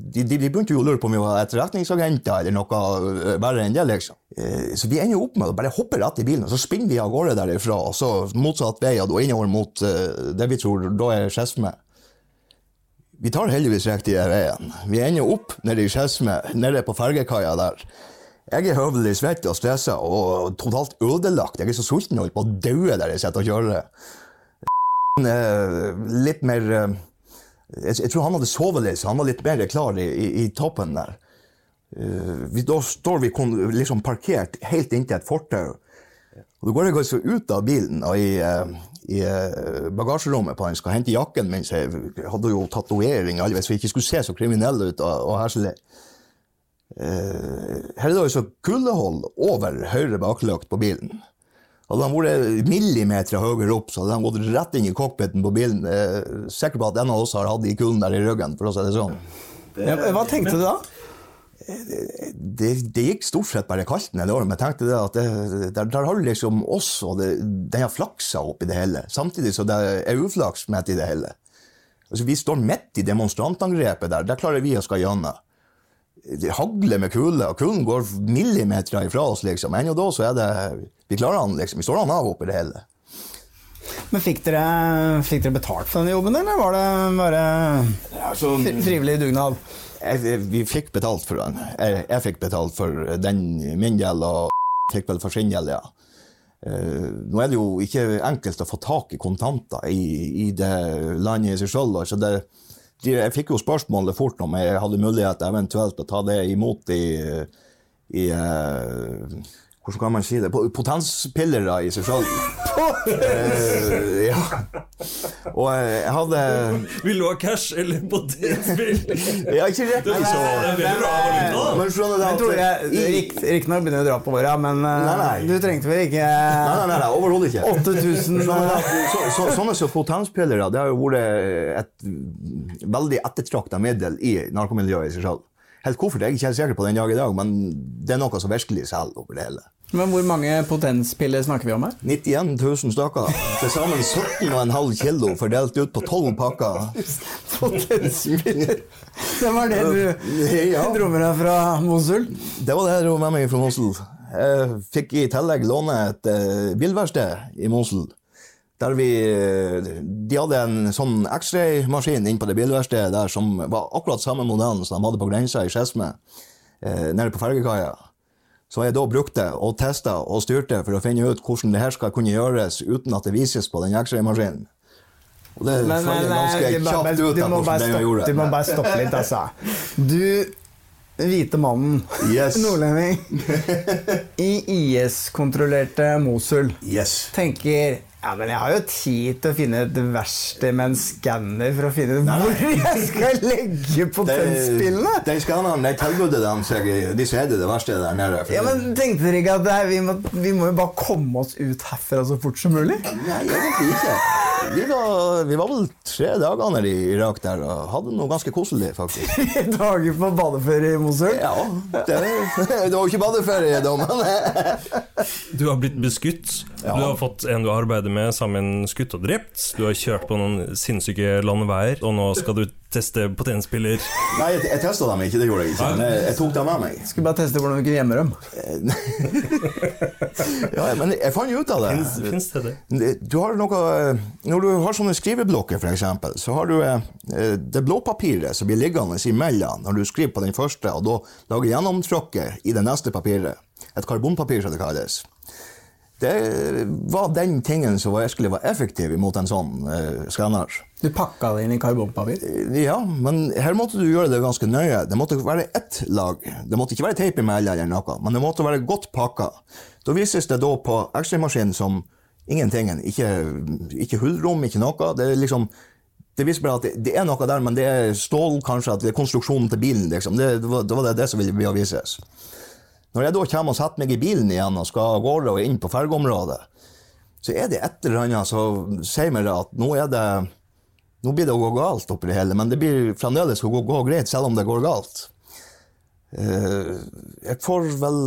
De, de, de begynte jo å lure på om vi var etterretningsagenter eller noe eh, verre enn det, liksom. Eh, Så vi ender opp med å bare hoppe rett i bilen, og så spinner vi av gårde derifra, og så motsatt vei, og innover mot eh, det vi tror da er Skedsme. Vi tar heldigvis riktige veien. Vi ender opp nede i Skedsme, nede på fergekaia der. Jeg er høvelig svett og stressa og totalt ødelagt. Jeg er så sulten og holder på å dø der jeg sitter og kjører. Eh, Litt mer eh, jeg, tror han hadde sovet litt, så han var litt mer klar i, i, i toppen der. Eh, da står vi liksom parkert helt inntil et fortau. Da går jeg altså ut av bilen og i, i bagasjerommet på han skal hente jakken min, jeg hadde jo tatovering, alle så jeg ikke skulle se så kriminell ut. og, og herselig. Eh, her er det altså kuldehold over høyre baklykt på bilen. Hadde han vært millimeter høyere opp, så hadde han gått rett inn i cockpiten på bilen. Er sikker på at en av oss har hatt de kulden der i ryggen, for å si det sånn. Det, hva tenkte du da? Det, det gikk stort sett bare kaldt ned året, men jeg tenkte det at det, der, der har liksom oss, og det, den har flaksa opp i det hele. Samtidig så det er uflaks midt i det hele. Altså, vi står midt i demonstrantangrepet der, der klarer vi å skal gjennom. Det hagler med kuler, og kulen går millimeter ifra oss, liksom. Ennå da så er det Vi klarer han, liksom. Vi står han av oppi det hele. Men fikk dere, fikk dere betalt for denne jobben, eller var det bare Altså, frivillig dugnad? jeg, vi fikk betalt for den. Jeg, jeg fikk betalt for den min del, og fikk vel for sin del, ja. Eh, nå er det jo ikke enkelt å få tak i kontanter i, i det landet i seg det, de, jeg fikk jo spørsmålet fort om jeg hadde mulighet eventuelt å ta det imot i, i eh, hvordan kan man si det? Potenspiller da, i seg selv. Eh, ja. Og eh, jeg hadde Vil du ha cash eller potetspill? Ja, ikke rett Det så. Men skjønner du at tror jeg, i- Riktignok begynner vi å dra på åra, men eh, Nei, nei. du trengte vel ikke Nei, nei, nei, nei overhodet ikke. 8000 Sånne, så, så, sånne som potenspillere det har jo vært et veldig ettertrakta middel i narkomiljøet i seg selv. Helt hvorfor det er jeg ikke helt sikker på den dag i dag, men det er noe som virkelig selger over det hele. Men hvor mange potenspiller snakker vi om her? 91 000 stykker. Til sammen 17,5 kilo fordelt ut på 12 pakker. Potenspiller? Det var det du Ja. dro med deg fra Mosul? Det var det jeg dro med meg fra Mosul. Jeg fikk i tillegg låne et eh, bilverksted i Mosul. Der vi, eh, de hadde en sånn X-ray-maskin inne på det bilverkstedet der som var akkurat samme modellen som de hadde på grensa i Skedsme, eh, nede på fergekaia. Så jeg da brukte og testa og styrte for å finne ut hvordan det her skal kunne gjøres uten at det vises på den X-ray-maskinen. Og det Men, men, ganske nei, kjapt du, ut av hvordan bare det gjorde. du må bare stoppe litt, altså. Du, hvite mannen, Yes. nordlending, i IS-kontrollerte Mosul, Yes. tenker ja, men jeg har jo tid til å finne et verksted med en skanner for å finne ut hvor jeg skal legge potensspillene. Den skanneren, den tilbød dem seg De som hadde det verkstedet der nede. Ja, men Tenkte dere ikke at det her, vi, må, vi må jo bare komme oss ut herfra så fort som mulig? Nei, egentlig ikke. Vi var, vi var vel tre dager nede i Irak der og hadde noe ganske koselig, faktisk. Tre dager på badeferie i Mosul? Ja, det, det var jo ikke badeferie da, men Du har blitt beskutt. Du har fått en du arbeider med sammen skutt og drept. Du har kjørt på noen sinnssyke landeveier, og nå skal du teste potenspiller. Nei, jeg, jeg testa dem ikke, det gjorde jeg ikke. Men jeg, jeg tok dem med meg. Skulle bare teste hvordan du kunne gjemme dem. Ja, men jeg fant jo ut av det. Finns, finns det det? Du har noe, når du har sånne skriveblokker, for eksempel, så har du det det blåpapiret som blir liggende imellom når du skriver på den første, og da lager gjennomtrykket i det neste papiret. Et karbonpapir, som det kalles. Det var den tingen som virkelig var effektiv mot en sånn eh, skanner. Du pakka det inn i karbonpapir? Ja, men her måtte du gjøre det ganske nøye. Det måtte være ett lag. Det måtte ikke være teip imellom, eller noe, men det måtte være godt pakka. Da vises det da på ekstramaskinen som ingentingen. Ikke, ikke hullrom, ikke noe. Det er liksom det viser bare at det, er noe der, men det er stål, kanskje, at det er konstruksjonen til bilen. Liksom. Det, det, var, det, var det, som ville vises. Når jeg da kommer og setter meg i bilen igjen og skal av gårde og inn på fergeområdet, så er det et eller annet som sier meg at nå det nå blir det å gå galt oppi det hele, men det blir fremdeles å gå, gå greit selv om det går galt. Eh, jeg får vel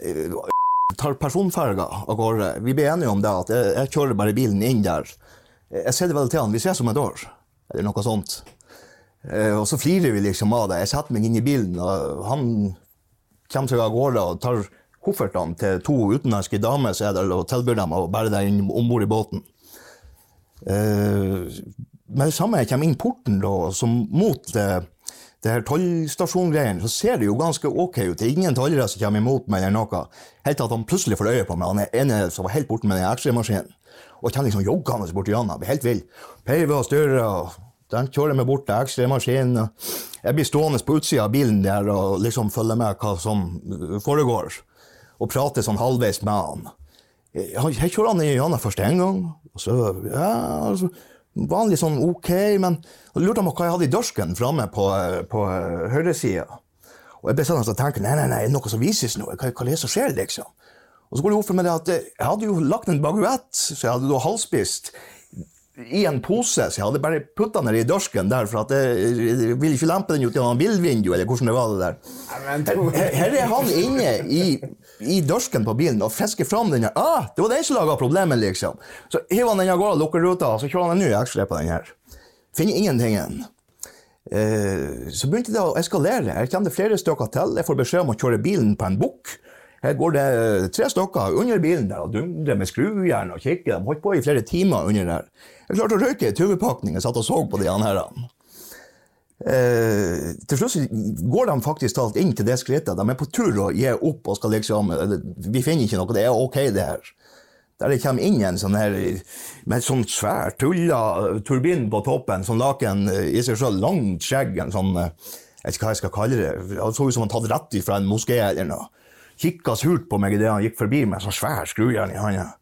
jeg tar personferga av gårde. Vi ble enige om det, at jeg, jeg kjører bare bilen inn der. Jeg sier det vel til han, vi ses om et år, eller noe sånt. Eh, og så flirer vi liksom av det. Jeg setter meg inn i bilen, og han kommer seg av gårde og tar koffertene til to utenlandske damer er der, og tilbyr dem å bære deg inn om bord i båten. Eh, med det samme jeg kommer inn porten, da, som mot det, det her tollstasjongreiene, så ser det jo ganske ok ut. Det er ingen tollere som kommer imot meg eller noe. Helt til at han plutselig får øye på meg. Han er ene som var helt borte med den X-ray-maskinen. Og kommer liksom joggende borti Janna. Blir helt vill. Peiver og styrer. og den kjører meg bort til X-ray-maskinen. Jeg blir stående på utsida av bilen der og liksom følge med hva som foregår. Og prate sånn halvveis med han. Jeg, jeg kjører han Janna først én gang. Og så, ja, altså, vanlig sånn ok, men jeg lurte på hva jeg hadde i dørsken framme på, på høyresida. Og jeg ble sånn jeg tenkte nei, nei, nei, er det noe som vises nå? Hva, hva er det som skjer, liksom? Og så går det opp for meg at jeg hadde jo lagt en baguett, så jeg hadde da halvspist i en pose, så jeg hadde bare putta den i dørsken der, for at jeg, jeg ville ikke lempe den ut gjennom bilvinduet, eller hvordan det var det der. Her, her er han inne i, i dørsken på bilen og fisker fram den her. Ah, det var den som laga problemet, liksom. Så hiver han den av gårde, lukker ruta, og så kjører han en ny ekstra på den her. Finner ingenting. Eh, så begynte det å eskalere. Jeg kjente flere stykker til. Jeg får beskjed om å kjøre bilen på en bukk. Her går det tre stykker under bilen der og dundrer med skrujern og kikker. De holdt på i flere timer under der. Jeg klarte å røyke ei tuvepakning og satt og så på de her. Eh, til slutt går de faktisk talt inn til det skrittet. De er på tur å gi opp og skal liksom Vi finner ikke noe, det er ok, det her. Der det kommer inn en sånn her med sånn svær tulla turbin på toppen, sånn laken i seg sjøl, langt skjegg, en sånn Jeg vet ikke hva jeg skal kalle det. Det så ut som han tatt rett ifra en moské eller noe. Kikka surt på meg idet han gikk forbi med sånn svær skrujern i handa.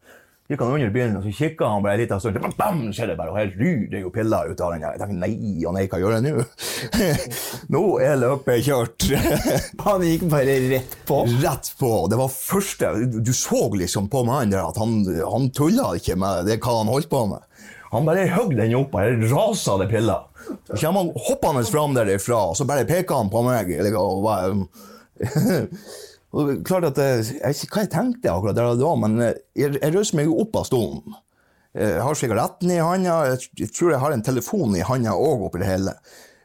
Gikk han under bilen, og så kikka han bare en liten stund, bam, skjer det bare, og her ryr jo piller ut av den. Jeg tenkte nei og nei, hva gjør jeg nå? nå er løpet kjørt. han gikk bare rett på? Rett på. Det var første Du så liksom på mannen der at han, han tulla ikke med det hva han holdt på med. Han bare høgg den opp, og her rasa det piller. Så kommer han hoppende fram derifra, og så bare peker han på meg. Eller, og, og, klart at Jeg vet ikke hva jeg tenkte akkurat der og da, men jeg, jeg røste meg opp av stolen. Jeg har sigaretten i handa, jeg tror jeg har en telefon i handa òg oppi det hele.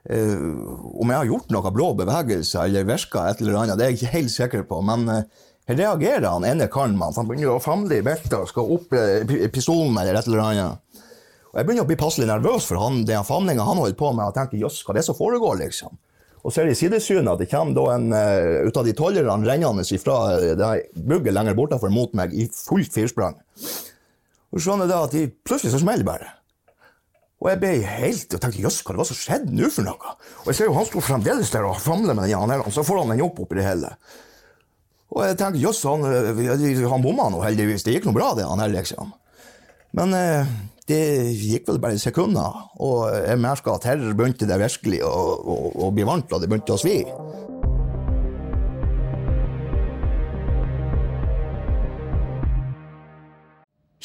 om jeg har gjort noen blå bevegelser eller virka et eller annet, det er jeg ikke helt sikker på. men her reagerer han ene karen med han begynner å famle i beltet og skal opp pistolen eller et eller annet. Og Jeg begynner å bli passelig nervøs for han, den famlinga han holder på med, og tenker jøss, hva er det som foregår, liksom? Og ser i sidesynet at det kommer en uh, ut av de tollerne rennende fra det bygget lenger bortafor mot meg i fullt firsprang. Og skjønner da at de plutselig så smeller bare. Og jeg ble helt og tenkte jøss, hva det var som skjedde nå for noe? Og jeg ser jo han står fremdeles der og famler med den og så får han den opp oppi det hele. Og jeg tenker jøss, han, han bomma nå heldigvis, det gikk noe bra det han her, liksom. Men uh, det gikk vel bare sekunder, og jeg merka at her begynte det virkelig å, å, å bli varmt, og det begynte å svi.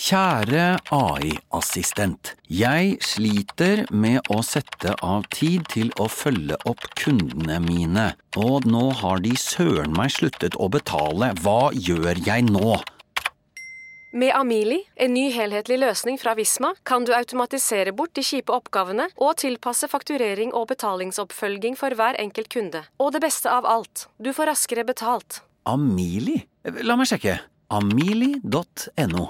Kjære AI-assistent. Jeg sliter med å sette av tid til å følge opp kundene mine, og nå har de søren meg sluttet å betale. Hva gjør jeg nå? Med Amili, en ny helhetlig løsning fra Visma, kan du automatisere bort de kjipe oppgavene og tilpasse fakturering og betalingsoppfølging for hver enkelt kunde. Og det beste av alt, du får raskere betalt. Amili? La meg sjekke. Amili.no.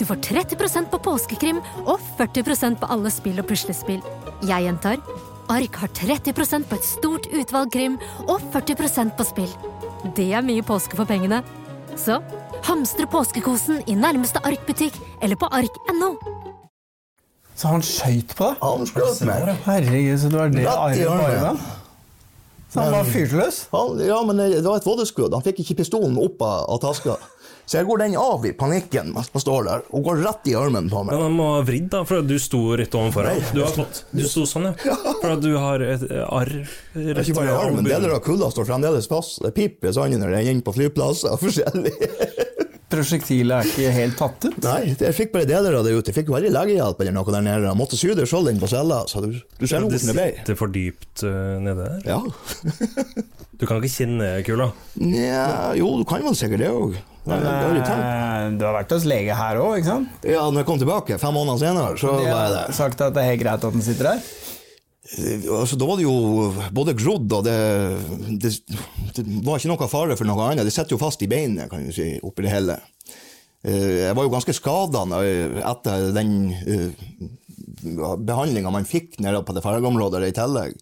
Du får 30% på påskekrim og 40% på alle spill og puslespill. Jeg gjentar Ark har 30% på et stort utvalg krim og 40% på spill. Det er mye påske for pengene. Så hamstre påskekosen i nærmeste Ark-butikk eller på ark.no. Så han skøyt på deg? Han skjøt meg. Herregud, så det var det arret på armen. Så han var fyrtløs? Ja, men det var et vådeskudd. Han fikk ikke pistolen opp av taska. Så jeg går den av i panikken mens man står der, og går rett i armen på meg. Men han må ha vridd, da, for du sto rett overfor ham. Du, du sto sånn, ja. For at du har et arr Det er ikke bare armen, deler av kulda står fremdeles fast. Det piper sånn når jeg er inne på flyplasser og forskjellig. Prosjektilet er ikke helt tatt ut? Nei, jeg fikk bare deler av det ut. Jeg fikk veldig legehjelp eller noe der nede. Jeg måtte sy det sjøl inn på cella, så du, du ser hvordan det ble. det sitter for dypt uh, nede der. Ja. Du kan ikke kjenne kula. Nja, jo, du kan vel sikkert det òg. Men eh, du har vært hos lege her òg, ikke sant? Ja, når jeg kom tilbake, fem måneder senere, så De var jeg har der. sagt at det er helt greit at den sitter der? Eh, Altså, da var det jo både grodd og det, det, det var ikke noe fare for noe annet. Det sitter jo fast i beinet, kan du si, oppi det hele. Eh, Jeg var jo ganske skada etter den behandlinga man fikk nede på det fergeområdet i tillegg.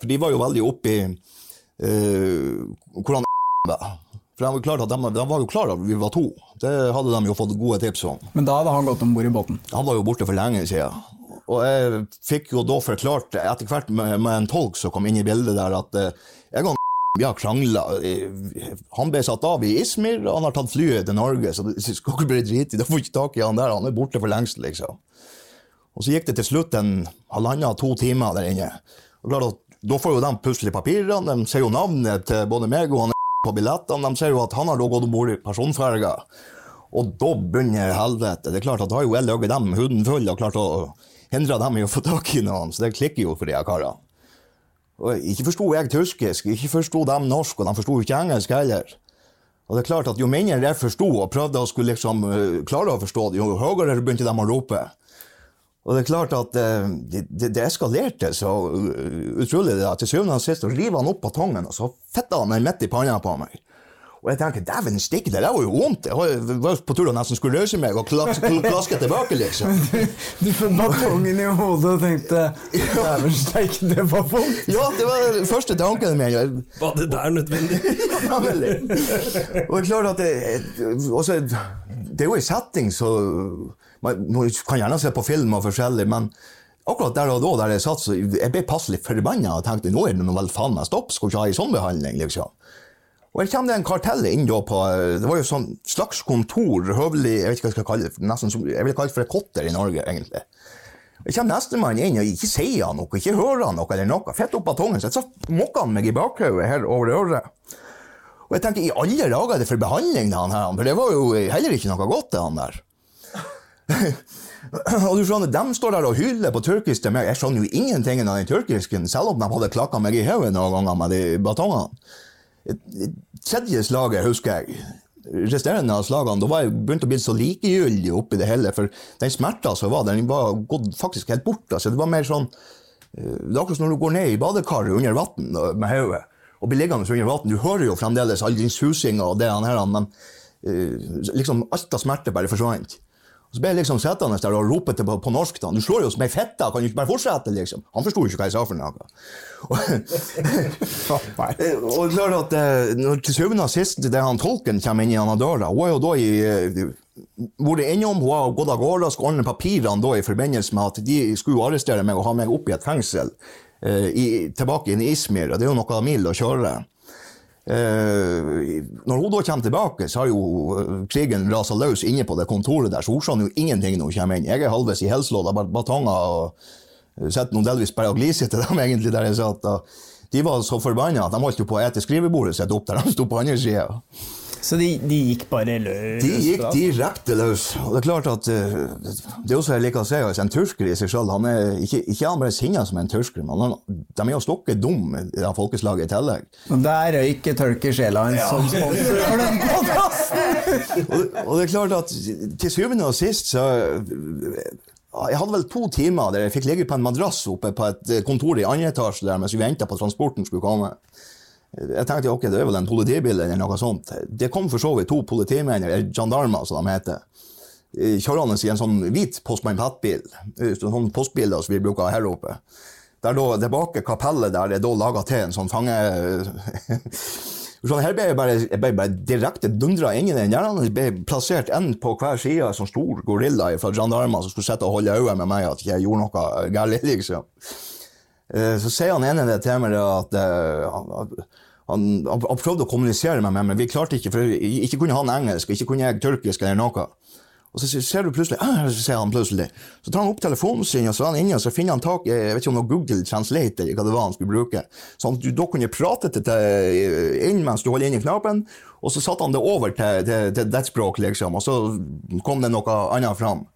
For de var jo veldig oppi uh, hvordan var. For de de, de var jo klar over at vi var to. Det hadde de jo fått gode tips om. Men da hadde han gått om bord i båten? Han var jo borte for lenge siden. Og jeg fikk jo da forklart etter hvert med, med en tolk som kom inn i bildet der, at eh, jeg og vi har krangla. Han ble satt av i Ismir, og han har tatt flyet til Norge, så det skal ikke bli dritig. Du det. Får ikke tak i han der, han er borte for lengst, liksom. Og så gikk det til slutt en halvannen-to timer der inne. Og klart at Da får jo de pusle papirene, de ser jo navnet til både meg og han på billettene, de ser jo at han har gått om bord i personferga. Og da begynner helvete. Det er klart at da har jo jeg ligget dem huden full og klart å hindre dem i å få tak i noen, så det klikker jo for de her karene. Og ikke forsto jeg tyskisk, ikke forsto de norsk, og de forsto ikke engelsk heller. Og det er klart at Jo mindre jeg forsto og prøvde å skulle liksom eh, klare å forstå det, jo høyere begynte de å rope. Og det er klart at eh, det, det, det eskalerte så utrolig det at til syvende og sist så river han opp batongen, og så fitter han den midt i panna på meg. Og jeg tenker, dæven stikke, det der var jo vondt. Jeg var- på tur og nesten skulle løse meg og klaske, klaske tilbake, liksom. Du fikk batongen i hodet og tenkte Dæven steike, det var vondt. Ja, det var den første tanken min. Var det der nødvendig? Ja, veldig. Og det er klart at det, også, det er jo en setting så man, kan gjerne se på film og forskjellig, men akkurat der og da der jeg satt, så jeg ble passelig forbanna og tenkte nå er det noe vel faen meg stopp, skal ikke ha en sånn behandling, liksom. Og jeg kommer det en kartell inn da på Det var jo sånn slags kontor, høvelig Jeg vet ikke hva jeg skal kalle det, nesten jeg vil kalle det for et kotter i Norge, egentlig. Jeg kommer nestemann inn og ikke sier han noe, ikke hører han noe eller noe. Fett opp av så så mokker han meg i bakhodet her over øret. Og jeg tenker, i alle dager er det for behandling, han her, for det var jo heller ikke noe godt, det han der. og du skjønner, De står der og hyler på tyrkisk til meg. Jeg skjønner jo ingenting av den tyrkisken, selv om de hadde klakka meg i hodet noen ganger med de batongene. Tredje slaget husker jeg. Resterende av slagene, da var jeg begynt å bli så likegyldig oppi det hele. For den smerta som var, den var gått faktisk helt bort. Altså. Det var mer sånn eh, Det er akkurat som når du går ned i badekaret under vann med hodet og blir liggende under vann. Du hører jo fremdeles all din susing og det han her, men eh, liksom alt av smerte bare forsvant. Og så ble jeg liksom sittende der og rope til på, på norsk. da, Du slår jo som ei fette, kan du ikke bare fortsette? liksom? Han forsto ikke hva jeg sa for noe. Og, og klart at eh, når til syvende og sist det han tolken kommer inn gjennom døra, hun er jo da i eh, vært innom, hun har gått av gårde og skal ordne papirene da i forbindelse med at de skulle arrestere meg og ha meg opp i et fengsel eh, i, tilbake inn i Ismir. og det er jo noe mil å kjøre. Eh, når hun da kommer tilbake, så har jo eh, krigen rasa løs inne på det kontoret der, så hun skjønner jo ingenting når hun kommer inn. Jeg er halvveis i helselåd bat- batonger og eh, sitter noen delvis bare og gliser til dem egentlig der jeg satt. De var så forbanna at de holdt på å ete skrivebordet sitt opp der de sto på andre sida. Så de, de gikk bare løs? De gikk direkte løs. Og det er klart at eh, det er også jeg liker å si, altså, En tursker i seg han er ikke, ikke han bare sinna som en tursker, men han, de er jo stokke dum det folkeslaget i tillegg. Og der røyk Turkish Airlines som sponsor for den og, og det er klart at til syvende og sist så Jeg hadde vel to timer der jeg fikk ligge på en madrass oppe på et kontor i andre etasje der mens vi venta på transporten skulle komme. Jeg tenkte ok, det er vel en politibil eller noe sånt. Det kom for så vidt to politimenn, eller gendarmer som de heter, kjørende i en sånn hvit Postmann Pat-bil. Sånn postbiler som vi bruker her oppe. Der da, det bak kapellet der er da laga til en sånn fange... Sånn, her ble jeg bare, jeg ble bare direkte dundra inn i den. Der det ble plassert en på hver side, sånn stor gorilla fra gendarmer som skulle sitte og holde øye med meg at jeg ikke gjorde noe galt. Liksom. Eh, Så sier han ene det til meg at eh, han, han, prøvde å kommunisere med meg, men vi klarte ikke, for ikke kunne han engelsk, ikke kunne jeg turkisk eller noe. Og så ser du plutselig, ser så han plutselig, så tar han opp telefonen sin, og så er han inne, og så finner han tak jeg vet ikke om noe Google Translate eller hva det var han skulle bruke, sånn at du da kunne prate til, til inn mens du holder inn i knappen, og så satte han det over til, til, til det språket, liksom, og så kom det noe annet fram.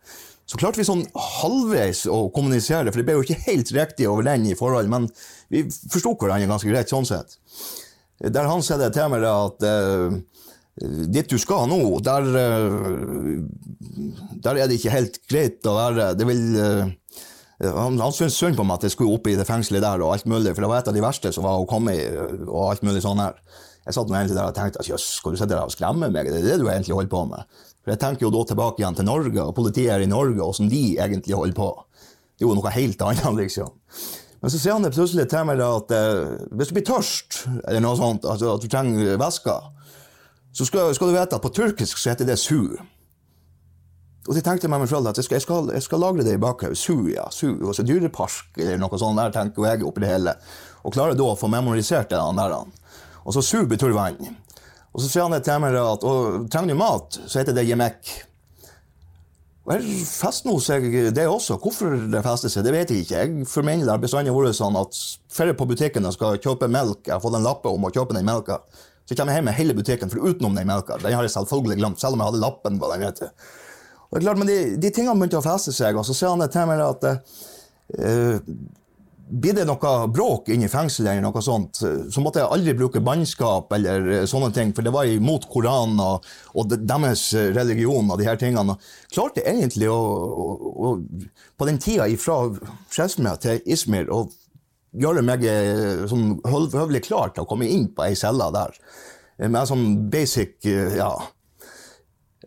Så klarte vi sånn halvveis å kommunisere, for det ble jo ikke helt riktig over den i forhold, men vi forsto hverandre ganske greit sånn sett. Der han sier det til meg at uh, dit du skal nå, der, uh, der er det ikke helt greit å være. Det vil... Uh, han, han syntes synd på meg at jeg skulle opp i det fengselet der og alt mulig, for det var et av de verste som var å komme i, og alt mulig sånn her. Jeg satt egentlig der og tenkte at jøss, skal du sitte der og skremme meg? Det er det du egentlig holder på med. For jeg tenker jo da tilbake igjen til Norge, og politiet er i Norge, og hvordan de egentlig holder på. Det er jo noe helt annet, liksom. Men så sier han det plutselig til meg at eh, hvis du blir tørst, eller noe sånt, altså at du trenger væske, så skal, skal, du vite at på turkisk så heter det su. Og så tenkte jeg meg selv at jeg skal, jeg skal, jeg skal lagre det i bakhodet. Su, ja. Su. Og så dyrepark eller noe sånt der, tenker jeg oppi det hele. Og klarer da å få memorisert det der. Og så su betyr vann. Og så sier han det til meg at og trenger du mat, så heter det jemek. Fester nå seg det også. Hvorfor det fester seg, det vet jeg ikke. Jeg for min del har bestandig vært sånn at færre på butikken skal kjøpe melk, jeg har fått en lappe om å kjøpe den melka, så kommer jeg hjem med hele butikken, for utenom den melka. Den har jeg selvfølgelig glemt, selv om jeg hadde lappen på den. vet du. Og det er klart, Men de, de tingene begynte å feste seg, og så sier han det til meg at uh, blir det noe bråk inne i fengselet, eller noe sånt, så måtte jeg aldri bruke bannskap eller sånne ting, for det var imot Koranen og, og deres religion og de her tingene. Klarte egentlig å, å, å på den tida fra Sjesmia til Ismir å gjøre meg sånn høvelig klar til å komme inn på ei celle der. Med sånn basic ja,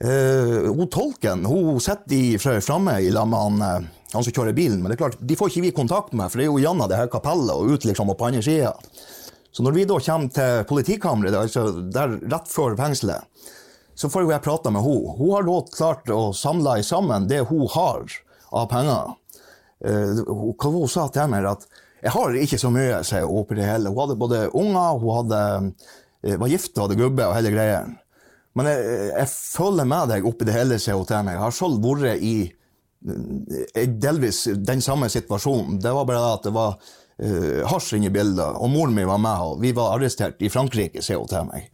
Uh, hun Tolken hun sitter framme i lag med han, han, som kjører bilen, men det er klart, de får ikke vi kontakt med, for det er jo gjennom det her kapellet og ut liksom på andre sida. Så når vi da kommer til politikammeret, altså der rett før fengselet, så får jeg prate med henne. Hun har da klart å samle sammen det hun har av penger. Uh, hva hun sa til meg, at jeg har ikke så mye, sier hun oppi det hele. Hun hadde både unger, hun hadde, var gift og hadde gubbe og hele greia. Men jeg, jeg, følger med deg oppi det hele, sier hun til meg. Jeg har selv vært i delvis den samme situasjonen. Det var bare at det var uh, hasj inne i bildet, og moren min var med, og vi var arrestert i Frankrike, sier hun til meg.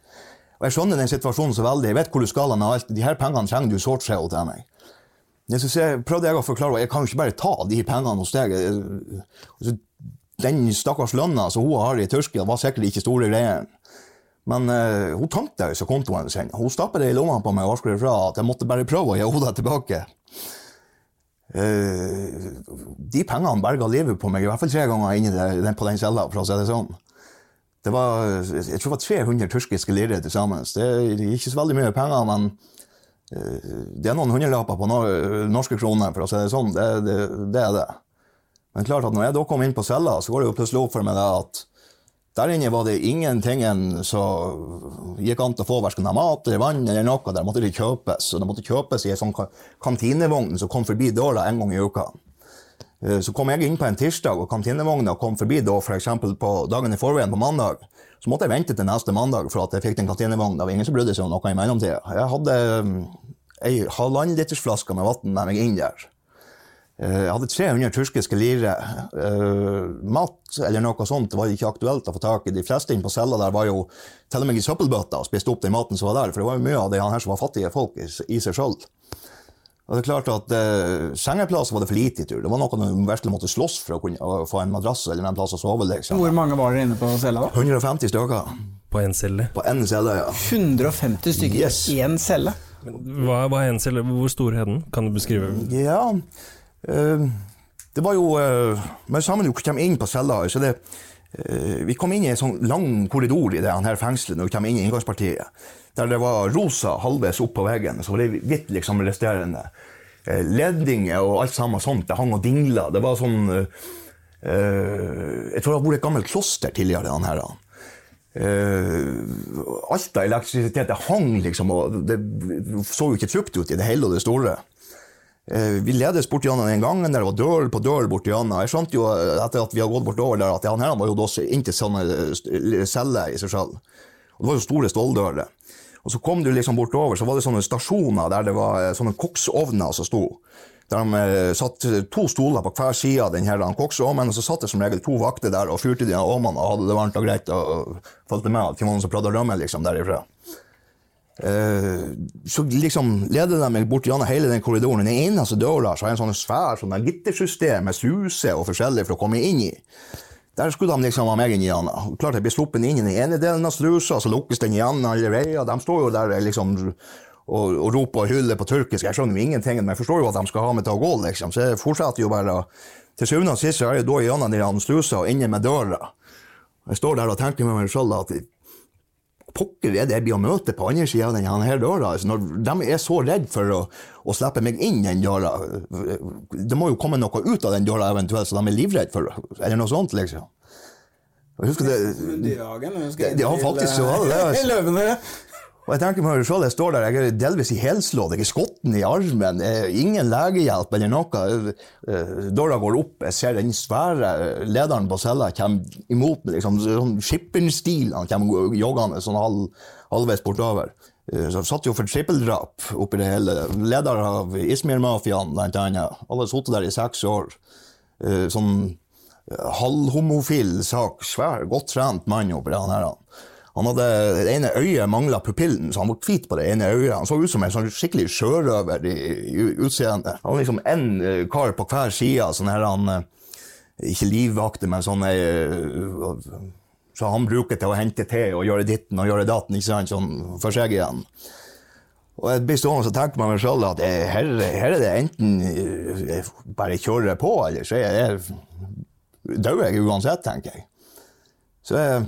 Og Jeg skjønner den situasjonen så veldig. Jeg vet hvor du skal alt. De her pengene trenger du sårt, sier hun til meg. Jeg jeg, prøvde jeg å forklare jeg kan jo ikke bare ta de pengene hos deg. Den stakkars lønna som hun har i Tyrkia, var sikkert ikke store greier. Men uh, hun tømte så kontoen sin. Hun stappet det i lomma på meg og varsket ifra at jeg måtte bare prøve å gi henne det tilbake. Uh, de pengene berga livet på meg i hvert fall tre ganger inni det, på den cella, for å si det sånn. Det var, jeg tror det var 300 tyrkiske lire til sammen. Det er ikke så veldig mye penger, men uh, det er noen hundrelapper på norske kroner, for å si det sånn. Det, det, det, er det. Men klart at når jeg da kom inn på cella, så går det jo plutselig opp for meg at der inne var det ingenting som gikk an til å få verken mat eller vann eller noe. Der måtte det kjøpes. Og det måtte kjøpes i en sånn kantinevogn som kom forbi døra en gang i uka. Så kom jeg inn på en tirsdag, og kantinevogna kom forbi da For på dagen i forveien på mandag. Så måtte jeg vente til neste mandag for at jeg fikk den kantinevogna. Det var ingen som brydde seg om noe i mellomtida. Jeg hadde ei halvannenlitersflaske med vann med meg inn der. Eh, Jeg hadde 300 turkiske lire. Eh, mat eller noe sånt var ikke aktuelt å få tak i. De fleste inne på cella der var jo til og med i søppelbøtta og spiste opp den maten som var der, for det var jo mye av de her som var fattige folk i, seg sjøl. Og det er klart at eh, Sengeplass var det for lite i tur. Det var noe du virkelig måtte slåss for å kunne å få en madrass eller en plass å sove. Liksom. Hvor mange var dere inne på cella da? 150 stykker. På én celle? På én celle, ja. 150 stykker Yes. i én celle? Hva, hva er en celle? Hvor stor er den? Kan du beskrive? Ja, det var jo Men sammen kom inn på cella, så det eh, Vi kom inn i en sånn lang korridor i det her fengselet når vi kom inn i inngangspartiet. Der det var rosa halvveis opp på veggen, så var det hvitt liksom resterende. Eh, ledninger og alt sammen sånt, det hang og dingla. Det var sånn eh, eh, Jeg tror det har vært et gammelt kloster tidligere, den her. Uh, alt av elektrisitet det hang liksom, og det så jo ikke trygt ut i det hele og det store. Eh, Vi ledes bort gjennom den gangen der det var døl på døl bort gjennom. Jeg skjønte jo eh, etter at vi har gått bortover der at han her var jo da inntil sånne celler i seg selv. Og det var jo store ståldører. Og så kom du liksom bortover, så var det sånne stasjoner der det var eh, sånne koksovner som sto. Der de eh, satt to stoler på hver side av den her koksovnen, og så satt det som regel to vakter der og fyrte de av ovnene og hadde det varmt og greit og fulgte med. var noen som prøvde å rømme liksom derifra. Eh, så liksom leder de meg bort gjennom hele den korridoren. Den eneste døra så har en sånn svær sånn der gittersystem med sluse og forskjellig for å komme inn i. Der skulle de liksom ha meg inn igjen. Klart jeg blir sluppet inn i den ene delen av strusa, så lukkes den igjen alle veier. De står jo der liksom og, og roper og hyller på tyrkisk. Jeg skjønner jo ingenting, men jeg forstår jo at de skal ha meg til å gå, liksom. Så jeg fortsetter jo bare. Til syvende og sist er jeg da gjennom den strusa og inne med døra. Jeg står der og tenker med meg selv at pokker er det jeg blir å møte på andre sida av denne døra? Altså, når de er så redd for å, å slippe meg inn den døra Det må jo komme noe ut av den døra eventuelt, så de er livredde for. Eller noe sånt, liksom. Jeg husker det, det, det, faktisk så det, det det. altså. Løvene. Og jeg tenker meg selv, jeg står der, jeg er delvis i helslått, jeg er skotten i armen, ingen legehjelp eller noe. Eh, Døra går opp, jeg ser den svære lederen på cella komme imot meg, liksom, sånn skipperstil, han kommer joggende sånn halv, halvveis bortover. Eh, Så satt jo for trippeldrap oppi det hele. Leder av Izmir-mafiaen, blant annet. Alle sittet der i seks år. Eh, Sånn halvhomofil sak, svær, godt trent mann oppi det her. Han hadde det ene øyet mangla pupillen, så han var hvit på det ene øyet. Han så ut som en sånn skikkelig sjørøver i, i utseendet. Han var liksom én kar på hver side, sånn her han eh, Ikke livvakter, men sånn eh, Så han bruker til å hente te og gjøre ditten og gjøre datten, ikke sant, sånn for seg igjen. Og jeg blir stående og tenke meg selv at eh, her, her er det enten eh, jeg bare kjører på, eller så er jeg dør jeg uansett, tenker jeg. Så jeg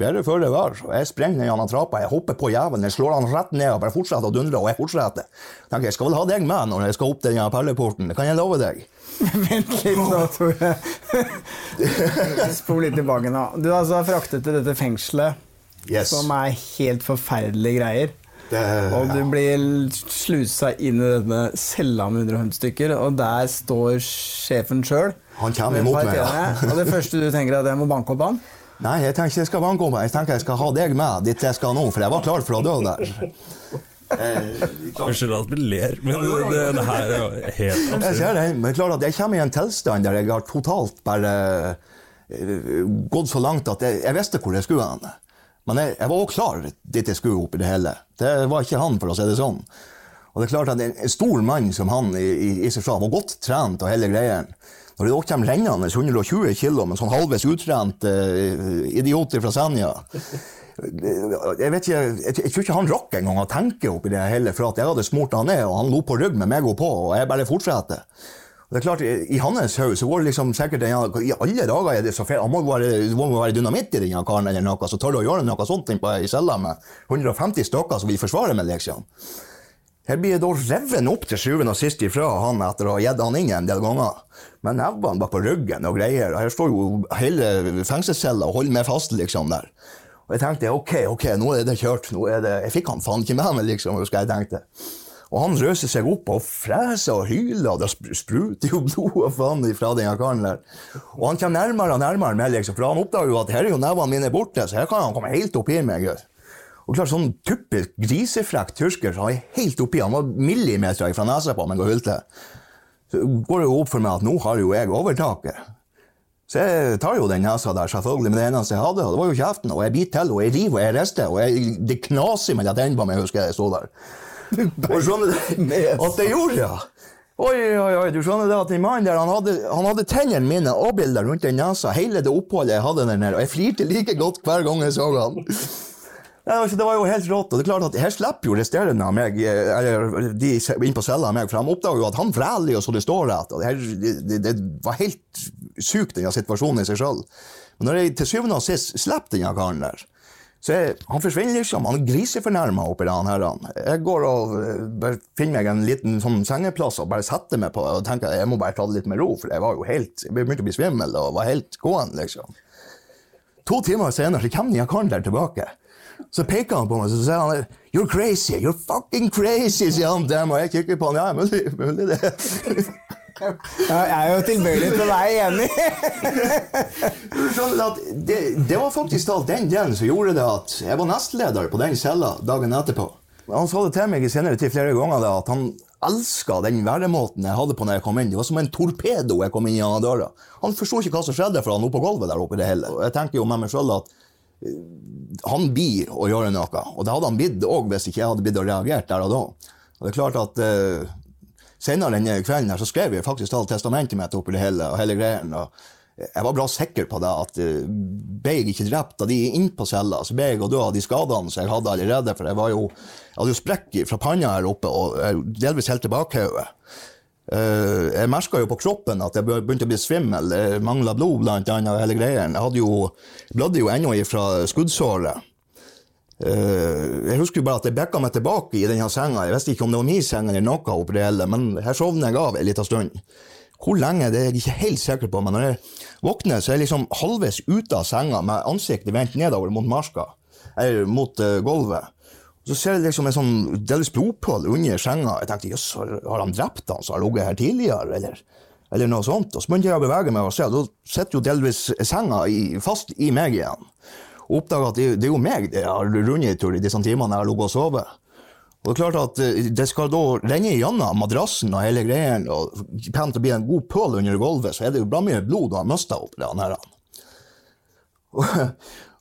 bedre før det var. Jeg sprenger gjennom trappa, jeg hopper på jævelen, jeg slår han rett ned og bare fortsetter å dundre, og jeg fortsetter. Tenker, jeg skal vel ha deg med når jeg skal opp den perleporten, det kan jeg love deg. Vent litt nå, Tore. Spol litt tilbake nå. Du har altså fraktet til dette fengselet, Yes. som er helt forferdelige greier. Det- Og du blir slusa inn i denne cella med 150 stykker, og der står sjefen sjøl. Han kommer imot meg, ja. Og det første du tenker, er at jeg må banke opp han? Nei, jeg tenker ikke jeg skal banke meg, jeg tenker jeg skal ha deg med dit jeg skal nå, for jeg var klar for å dø der. Unnskyld at vi ler, men det, det her er jo helt Jeg ser det, men klart at jeg kommer i en tilstand der jeg har totalt bare eh, gått så langt at jeg, jeg visste hvor jeg skulle hen. Men jeg, jeg var også klar dit jeg skulle opp i det hele. Det var ikke han, for å si det sånn. Og det er klart at en, en stor mann som han i, i, i seg selv var godt trent og hele greien. Når det da kommer rennende 120 kg med sånn halvveis utrent uh, idiot fra Senja jeg, vet ikke, jeg, jeg tror ikke han rakk engang å tenke oppi det hele, for at jeg hadde smurt han ned, og han lo på rygg med meg og på, og jeg bare fortsatte. Og det er klart, I i hans hode så går det liksom sikkert ja, I alle dager er det så feil. Han må være, være dynamitt i denne karen eller noe, så tør du å gjøre noe sånt på ei med 150 stykker som vil forsvare meg, liksom. Her blir jeg da revet opp til sjuende og sist ifra han etter å ha gitt han inn en del ganger. Med nevene bak på ryggen og greier. Her står jo hele fengselscella og holder meg fast, liksom, der. Og jeg tenkte ok, ok, nå er det kjørt. Nå er det Jeg fikk han faen ikke med meg, liksom, husker jeg tenkte. Og han røser seg opp og freser og hyler, og det spruter jo blod og faen ifra den karen der. Og han kommer nærmere og nærmere meg, liksom, for han oppdager jo at her er jo nevene mine borte, så her kan han komme helt oppi meg. gutt. Og klart, sånn typisk grisefrekk tyrker som er helt oppi. Han var millimeter fra nesa på meg og hylte. så går det jo opp for meg at nå har jo jeg overtaket. Så jeg tar jo den nesa der, selvfølgelig, men det eneste jeg hadde, og det var jo kjeften, og jeg biter til, og jeg river, og jeg rister, og jeg, det knaser mellom tennene på meg, husker jeg jeg sto der. Og skjønner du at det gjorde, ja. Oi, oi, oi, du skjønner det at den mannen der, han hadde, han hadde tennene mine avbildet rundt den nesa, hele det oppholdet jeg hadde der nede, og jeg flirte like godt hver gang jeg så han. Altså, det var jo helt rått, og det er klart at her slipper jo resterende av meg, eh, eller de inn på cella av meg, for de oppdager jo at han vræler jo så det står rett, og det, her, det, det var helt sykt den situasjonen i seg selv. Men når jeg til syvende og sist slipper den karen der, så jeg, han forsvinner liksom, han er grisefornærma oppi den her. Jeg går og eh, bare finner meg en liten sånn sengeplass og bare setter meg på og tenker jeg må bare ta det litt med ro, for jeg var jo helt, jeg begynte å bli svimmel og var helt gående, liksom. To timer senere så kommer den karen der tilbake. Så peker han på meg og sier han, You're crazy! You're fucking crazy! sier han til meg, jeg kikker på han. Ja, mulig, mulig det. Jeg er jo tilbøyelig til å være enig. Det, det var faktisk da den delen som gjorde det at jeg var nestleder på den cella dagen etterpå. Han sa det til meg i senere tid flere ganger da, at han elska den væremåten jeg hadde på når jeg kom inn. Det var som en torpedo jeg kom inn gjennom døra. Han forsto ikke hva som skjedde for han oppe på gulvet der oppe i det hele. Jeg tenker jo med meg selv at han blir å gjøre noe, og det hadde han blitt òg hvis ikke jeg hadde blitt og reagert der og da. Og det er klart at uh, Senere denne kvelden her så skrev jeg faktisk alt testamentet mitt oppi det hele, og hele greien. og jeg var bra sikker på det, at uh, ble jeg ikke drept av de inne på cella, så ble jeg å dø av de skadene som jeg hadde allerede. For jeg, var jo, jeg hadde jo sprekk fra panna her oppe, og delvis helt til bakhodet. Uh, jeg merka jo på kroppen at jeg begynte å bli svimmel. Jeg mangla blod, blant annet, hele greien. Jeg hadde jo, blødde jo ennå fra skuddsåret. Uh, jeg husker jo bare at jeg bekka meg tilbake i denne senga. Jeg visste ikke om det var min seng eller noe det hele, men her sovner jeg av en liten stund. Hvor lenge det er jeg ikke helt sikker på, men når jeg våkner, så er jeg liksom halvveis ute av senga med ansiktet vendt nedover mot marska, eller mot uh, gulvet. Så ser jeg liksom en sånn delvis blodpøl under senga. Jeg tenkte jøss, har, han drept han som har ligget her tidligere, eller, eller noe sånt? Og så begynte jeg å bevege meg og se, da sitter jo delvis senga i, fast i meg igjen. Og oppdaga at det, det, er jo meg det har rundet i tur i disse timene jeg har ligget og sovet. Og det er klart at eh, det skal da renne igjennom madrassen og hele greien, og pent å bli en god pøl under gulvet, så er det jo bra mye blod du har mista oppi det her. Og,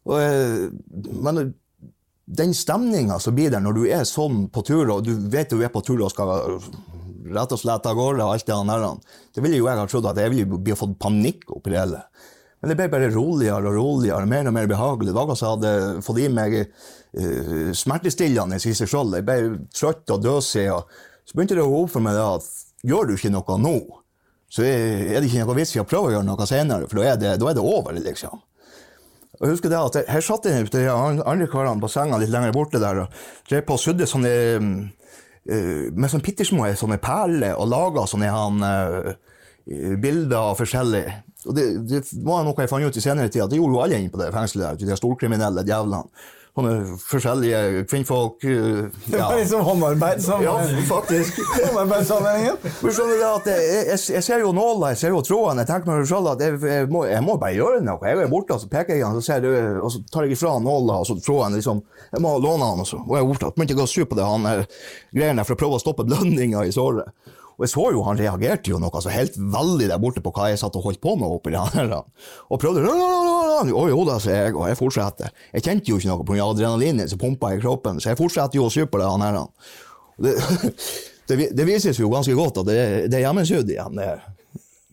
og, eh, men den stemninga som blir der når du er sånn på tur, og du vet du er på tur og skal rett og slett av gårde, og alt det der, det ville jo jeg ha trodd at jeg ville bli fått panikk oppi det hele. Men det ble bare roligere og roligere, mer og mer behagelig. Akkurat som hadde fått i meg uh, smertestillende i seg selv. Jeg ble trøtt og døsig. Og så begynte det å gå opp for meg at gjør du ikke noe nå, så er det ikke noe vits i å prøve å gjøre noe senere, for da er det, da er det over, liksom. Jeg husker det at Her satt jeg de andre karene på senga litt lenger borte der og drev på og sydde sånne uh, med sånne pittersmå sånne perler og laga sånne han, uh, bilder av forskjellig. Og det, det var noe jeg fant ut i senere tid, at det gjorde jo alle inne på det fengselet. der, De storkriminelle djevlene. Forskjellige kvinnfolk Ja. Det var liksom håndarbeid som Ja, faktisk. at jeg, jeg, jeg ser jo nåla, jeg ser jo tråden. Jeg tenker meg selv at jeg, jeg, må, jeg må bare gjøre noe. Jeg er borte, og så peker jeg, og så, du, og så tar jeg ifra nåla og så tråden. liksom, Jeg må låne han, og så og jeg er borte. Begynte å gå sur på det han der greiene for å prøve å stoppe blødninga i såret. Og jeg så jo han reagerte jo noe så helt veldig der borte på hva jeg satt og holdt på med oppi der. Og prøvde og jo da, sier jeg, og jeg fortsetter. Jeg kjente jo ikke noe pga. adrenalinet som pumpa i kroppen, så jeg fortsetter jo å sy på det han her. Det, det, det vises jo ganske godt at det, det er hjemmesydd igjen. Det,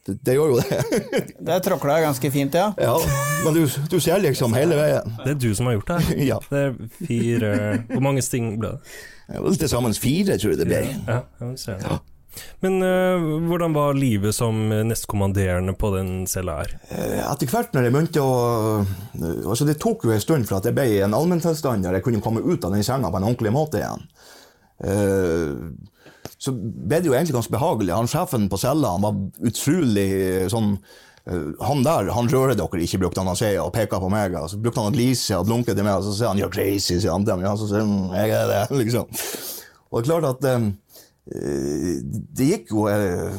det, det, gjør jo det. Det tråkla ganske fint, ja. ja. Men du, du, ser liksom hele veien. Det er du som har gjort det? ja. Det er fire Hvor mange sting ble det? Til sammen fire, tror jeg det ble. Ja, jeg ser det. Men uh, hvordan var livet som nestkommanderende på den cella her? Etter hvert når jeg begynte å altså Det tok jo en stund for at jeg ble en allmenntilstand der jeg kunne komme ut av den senga på en ordentlig måte igjen. Uh, så ble det jo egentlig ganske behagelig. Han Sjefen på cella han var utrolig sånn Han der han rører dere ikke, brukte han å si, og peka på meg. Og så brukte han å glise og blunke til meg, og så sier han 'you're crazy', sier han til meg. Og så sier han 'jeg er det', liksom. Og det er klart at um, det gikk jo eh,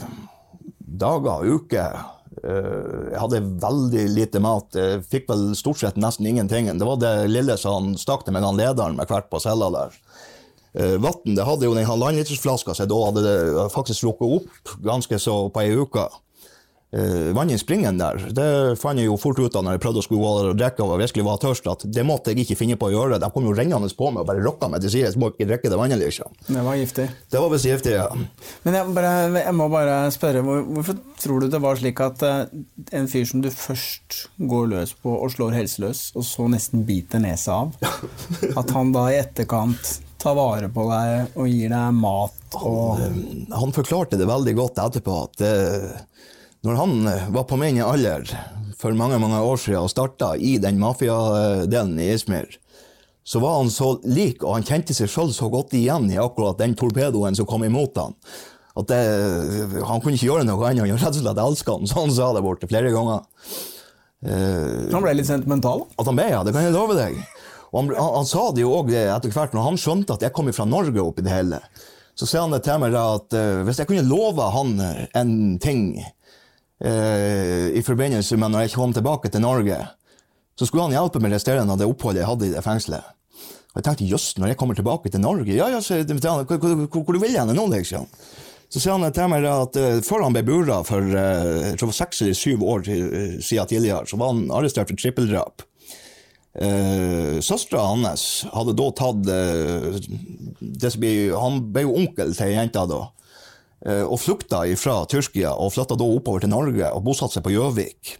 dager, uker. Eh, jeg hadde veldig lite mat. Jeg fikk vel stort sett nesten ingenting. Det var det lille som stakk til med han lederen med hvert på cella der. Eh, Vann hadde jo den halvannenlitersflaska, så da hadde det faktisk rukket opp ganske så på ei uke. Eh, vann i springen der, det fant jeg jo fort ut av når jeg prøvde å skulle gå der og drikke og virkelig var tørst, at det måtte jeg ikke finne på å gjøre. De kom jo rennende på meg og bare rocka meg til side, Jeg må ikke drikke det vannet, liksom. Det var giftig. Det var visst giftig, ja. Men jeg, bare, jeg må bare spørre, hvor, hvorfor tror du det var slik at eh, en fyr som du først går løs på og slår helseløs, og så nesten biter nesa av, at han da i etterkant tar vare på deg og gir deg mat og Han forklarte det veldig godt etterpå at eh, når han eh, var på min alder for mange mange år siden og starta i den mafiadelen i Ismir, så var han så lik, og han kjente seg sjøl så godt igjen i akkurat den torpedoen som kom imot han. At det, Han kunne ikke gjøre noe annet enn rett og slett elske han, så han sa det borte flere ganger. Uh, Han ble litt sentimental? At han ble, ja. Det kan jeg love deg. Han, han, han sa det jo òg etter hvert, når han skjønte at jeg kom fra Norge oppi det hele. Så sa han det til meg da at uh, hvis jeg kunne love han en ting eh, i forbindelse med når jeg kom tilbake til Norge, så skulle han hjelpe med resterende av det oppholdet jeg hadde i det fengselet. Og jeg tenkte jøss, når jeg kommer tilbake til Norge Ja, ja, så, hvor, vil jeg nå, liksom? Så sier han til meg at uh, før han ble bura for uh, seks eller syv år siden tidligere, så var han arrestert for trippeldrap. Uh, Søstera hans hadde da tatt uh, ble, Han ble jo onkel til jenta da. Uh, og flukta fra Tyrkia og flytta da oppover til Norge og bosatte seg på Gjøvik.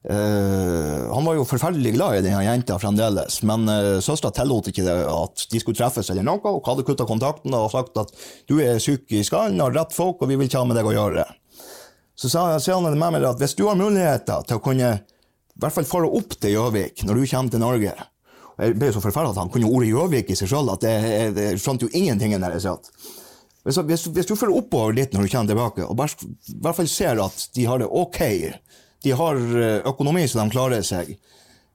Uh, han var jo forferdelig glad i denne jenta fremdeles, men uh, søstera tillot ikke det at de skulle treffes eller noe, og hadde kutta kontakten og sagt at du er syk i skallen, har rett folk, og vi vil ikke ha med deg å gjøre. Så sa, han med meg at hvis du har muligheter til å kunne i hvert fall fare opp til Gjøvik når du kommer til Norge og Jeg ble så forferdet at han kunne ordet Gjøvik i seg sjøl, at jeg, jeg, jeg skjønte jo ingenting der jeg satt. Hvis, hvis, hvis du fører oppover litt når du kommer tilbake, og bare, i hvert fall ser at de har det ok de har eh, økonomi så de klarer seg.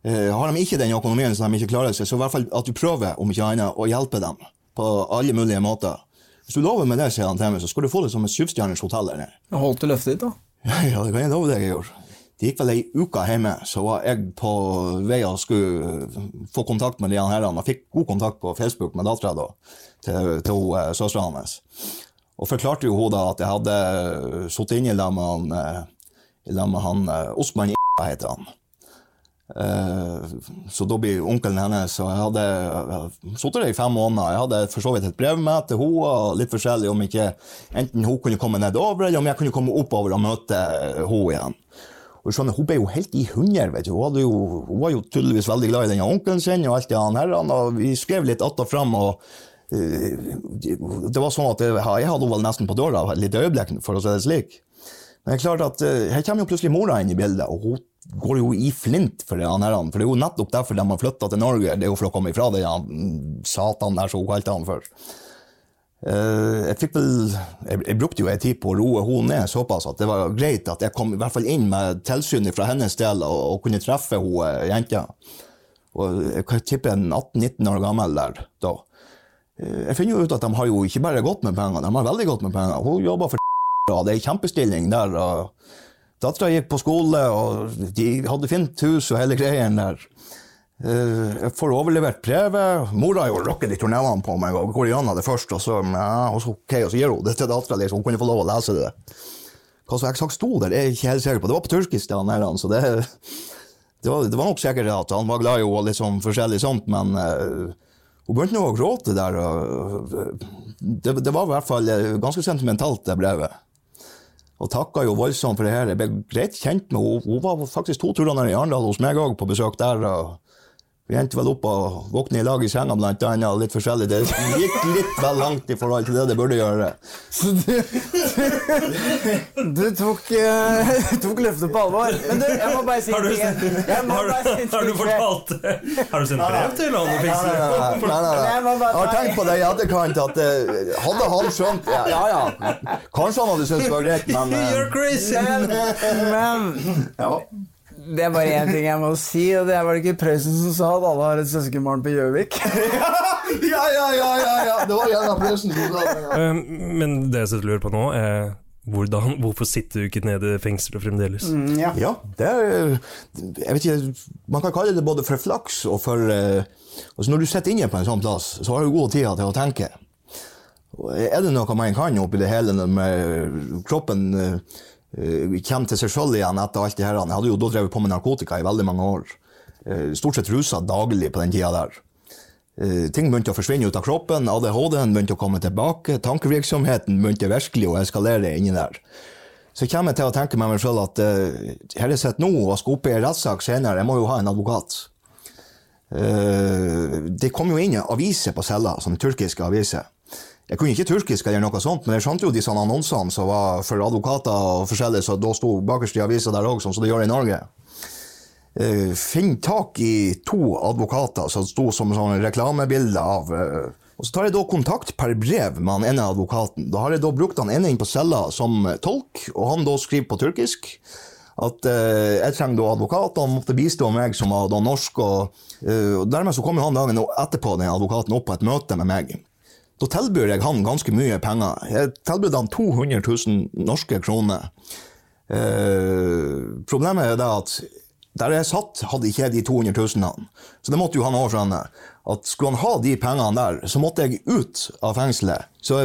Eh, har de ikke den økonomien så de ikke klarer seg, så i hvert fall at du prøver om ikke annet, å hjelpe dem på alle mulige måter. Hvis du lover med det, sier han til meg, så skal du få det som et syvstjerners hotell. Holdt du løftet ditt, da? Ja, det kan jeg love deg jeg gjorde. Det gikk vel ei uke hjemme, så var jeg på vei og skulle få kontakt med de herrene. Jeg fikk god kontakt på Facebook med dattera da, til, til uh, søstera hans. Og forklarte jo hun da at jeg hadde sittet inne med han i lag med han uh, Osman heter han. Så da blir onkelen hennes Og jeg hadde sittet der i fem måneder. Jeg hadde for så vidt et brev med til henne, og litt forskjellig om ikke enten hun kunne komme nedover, eller om jeg kunne komme oppover og møte henne igjen. Og skjønner, Hun ble jo helt i hundre. Hun, hun var jo tydeligvis veldig glad i denne onkelen sin, og alt det han her, og vi skrev litt att og fram. og det var sånn at jeg, jeg hadde henne nesten på døra et lite øyeblikk, for å si det slik. Men det er klart at uh, her kommer jo plutselig mora inn i bildet, og hun går jo i flint for det her. For det er jo nettopp derfor de har flytta til Norge, det er jo for å komme ifra ja, satan der som hun kalte han for. Uh, jeg vel jeg, brukte jo en tid på å roe henne ned såpass at det var greit at jeg kom i hvert fall inn med tilsyn fra hennes del og, og kunne treffe henne jenta. Og jeg kan tippe en 18-19 år gammel der da. Jeg finner jo ut at de har jo ikke bare godt med penger, de har veldig godt med penger. Hun jobber for og det er en kjempestilling der. og Dattera gikk på skole, og de hadde fint hus og hele greien der. Jeg får overlevert brevet. Mora jo rokket de tornellene på meg og går gjennom det først. Og så, ja, og så, okay, og så gir hun det til dattera, liksom. hun kunne få lov å lese det. Hva som eksakt sto der, er jeg ikke helt sikker på. Det var på tyrkisk, det, han så det, det, var, det var nok sikkert at han var glad i henne og litt sånn forskjellig sånt, men uh, hun begynte nå å gråte der. Og, det, det var i hvert fall ganske sentimentalt, det brevet og takka jo voldsomt for det her. Jeg ble greit kjent med henne. Hun var faktisk to turer ned i Arendal hos meg òg, på besøk der. og Vi endte vel opp og våkne i lag i senga, blant annet, og litt forskjellig. Det gikk litt vel langt i forhold til det det burde gjøre. Så du, du tok, uh, tok løftet på alvor. Men du, jeg må bare si Har du, har, har du fortalt Har du sendt brev til han? Nei, nei, nei. Jeg har tenkt på det i etterkant at uh, hadde han skjønt Ja, ja. ja. Kanskje han hadde syntes det var greit, men uh, You're crazy! Men ja. Det er bare én ting jeg må si, og det var det ikke Prøysen som sa at alle har et søskenbarn på Gjøvik? ja, ja, ja, ja, ja! Det var Jan Prøysen som sa det. Ja. Men det jeg lurer på nå, er hvordan, hvorfor sitter du ikke nede i fengselet fremdeles? Mm, ja. ja, det er Jeg vet ikke, Man kan kalle det både for flaks og for uh, altså Når du sitter inne på en sånn plass, så har du god tid til å tenke. Er det noe man kan oppi det hele med kroppen eh, eh, kommer til seg selv igjen etter alt det her? Jeg hadde jo da drevet på med narkotika i veldig mange år. Eh, Stort sett rusa daglig på den tida der. Eh, Ting begynte å forsvinne ut av kroppen, ADHD-en begynte å komme tilbake, tankevirksomheten begynte virkelig å eskalere inni der. Så kommer jeg til å tenke med meg selv at her jeg sitter nå og skal opp i en rettssak senere, jeg må jo ha en advokat. Eh, det kom jo inn aviser på cella, som turkiske aviser. Jeg kunne ikke turkisk eller noe sånt, men jeg skjønte jo sånne annonsene som var for advokater og forskjellig, så da sto bakerst i avisa der òg, sånn som det gjør i Norge. Eh, Finn tak i to advokater som sto som sånne reklamebilder av eh, Og så tar jeg da kontakt per brev med han ene advokaten. Da har jeg da brukt han ene inn på cella som tolk, og han da skriver på turkisk at eh, jeg trenger da advokat, og han måtte bistå meg som var da norsk. Og, eh, og dermed så kom han dagen etterpå, den advokaten, opp på et møte med meg. Da tilbyr jeg han ganske mye penger. Jeg tilbød han 200 000 norske kroner. Eh, problemet er det at der jeg satt, hadde ikke jeg de 200 000. Så det måtte jo han òg skjønne. At skulle han ha de pengene der, så måtte jeg ut av fengselet. Så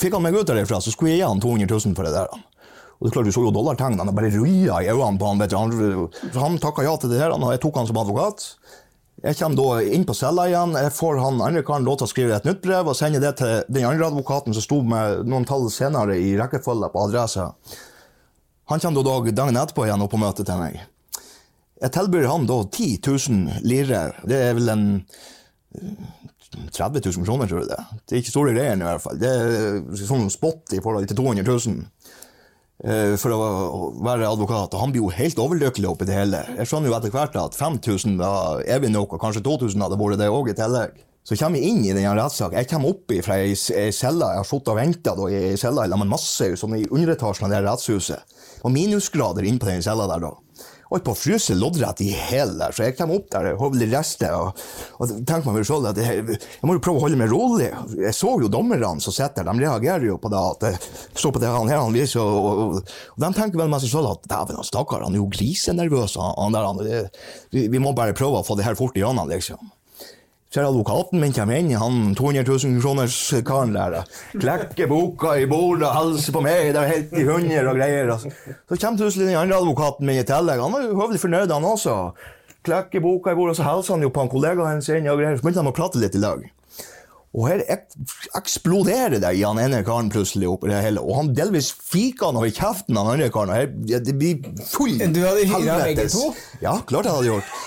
fikk han meg ut derifra, så skulle jeg gi han 200 000 for det der. Og det klart, Du så jo dollartegnene, bare rulla i øynene på han. vet du. Han, han takka ja til det her, og jeg tok han som advokat. Jeg kommer da inn på cella igjen. Jeg får han andre karen lov til å skrive et nytt brev og sende det til den andre advokaten som sto med noen tall senere i rekkefølge på adressa. Han kommer da dagen etterpå igjen opp på møte til meg. Jeg tilbyr han da 10 000 lire. Det er vel en eh, 30 000 kroner, tror jeg det. Det er ikke store greiene i hvert fall. Det er sånn spot i forhold til 200 000 eh, for å være advokat. Og han blir jo helt overlykkelig oppi det hele. Jeg skjønner jo etter hvert at 5000 var evig nok, og kanskje 2000 hadde vært det òg i tillegg. Så kommer jeg inn i denne rettssaken. Jeg kommer opp fra ei celle. Jeg har sittet og venta i i lag med masse sånn i underetasjen av det rettshuset. Og minusgrader inne på den cella der, da. Holdt på å fryse loddrett i hæl der, så jeg kom opp der og rester. Og, og tenkte meg selv at jeg, jeg må jo prøve å holde meg rolig. Jeg så jo dommerne som sitter der, de reagerer jo på det at jeg står på det han her han viser, og, og, og de tenker vel med seg selv at dæven, stakkar, han er jo grisenervøs, han, han der. Han, vi, vi må bare prøve å få det her fort igjennom, liksom. Så er advokaten min kommer inn, han 200 000 kroners karen der, klekker boka i bordet hilser på meg, det er helt i hunder og greier. Altså. Så kommer plutselig den andre advokaten min i tillegg, han var høvelig fornøyd han også. Klekker boka i bordet, og så hilser han jo på en kollega hennes inn og greier, så begynte de å prate litt i lag. Og her eksploderer det i han ene karen plutselig oppi det hele, og han delvis fiker han over kjeften av den andre karen, og her, det blir full Du hadde hyra begge to? Ja, klart jeg hadde gjort.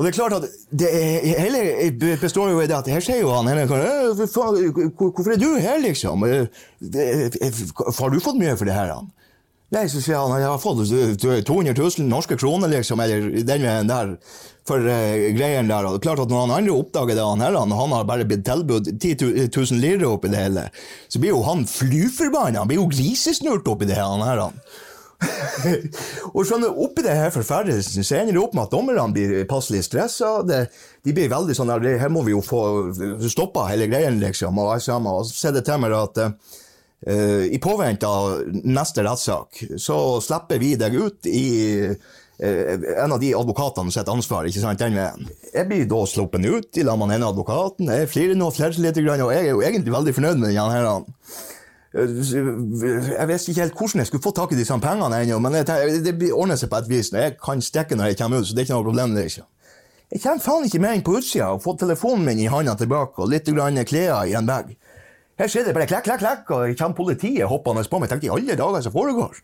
Og det er klart at det hele består jo i det at her sier jo han hele karen, «Øh, for faen, hvor- Hvorfor er du her, liksom? «Øh, Har du fått mye for det her? Han? Nei, så sier han jeg har fått 200 000 norske kroner, liksom, eller den veien der, for uh, greien der. Og det er klart at når han andre oppdager det, han her, han, han har bare blitt tilbudt 10 000 lire oppi det hele, så blir jo han flyforbanna. Han blir jo grisesnurt oppi det her, han her. Han. og skjønner, oppi det her forferdelsen så ender det opp med at dommerne blir passelig stressa. De blir veldig sånn her må vi jo få stoppa hele greien, liksom. Og, så ser det til meg at uh, i påvente av neste rettssak, så slipper vi deg ut i uh, en av de advokatene sitt ansvar, ikke sant, den veien. Jeg blir da sluppet ut i lag med den ene advokaten. Jeg flirer nå og flerter litt, og jeg er jo egentlig veldig fornøyd med den her. Jeg visste ikke helt hvordan jeg skulle få tak i disse pengene ennå, men tenker, det ordner seg på et vis. Jeg kan stikke når jeg kommer ut, så det er ikke noe problem. det ikke. Jeg kommer faen ikke mer inn på utsida og får telefonen min i handa tilbake og litt klær i en bag. Her skjer det bare klekk, klekk, klekk, og kommer politiet hoppende på meg. Jeg tenkte i alle dager som foregår.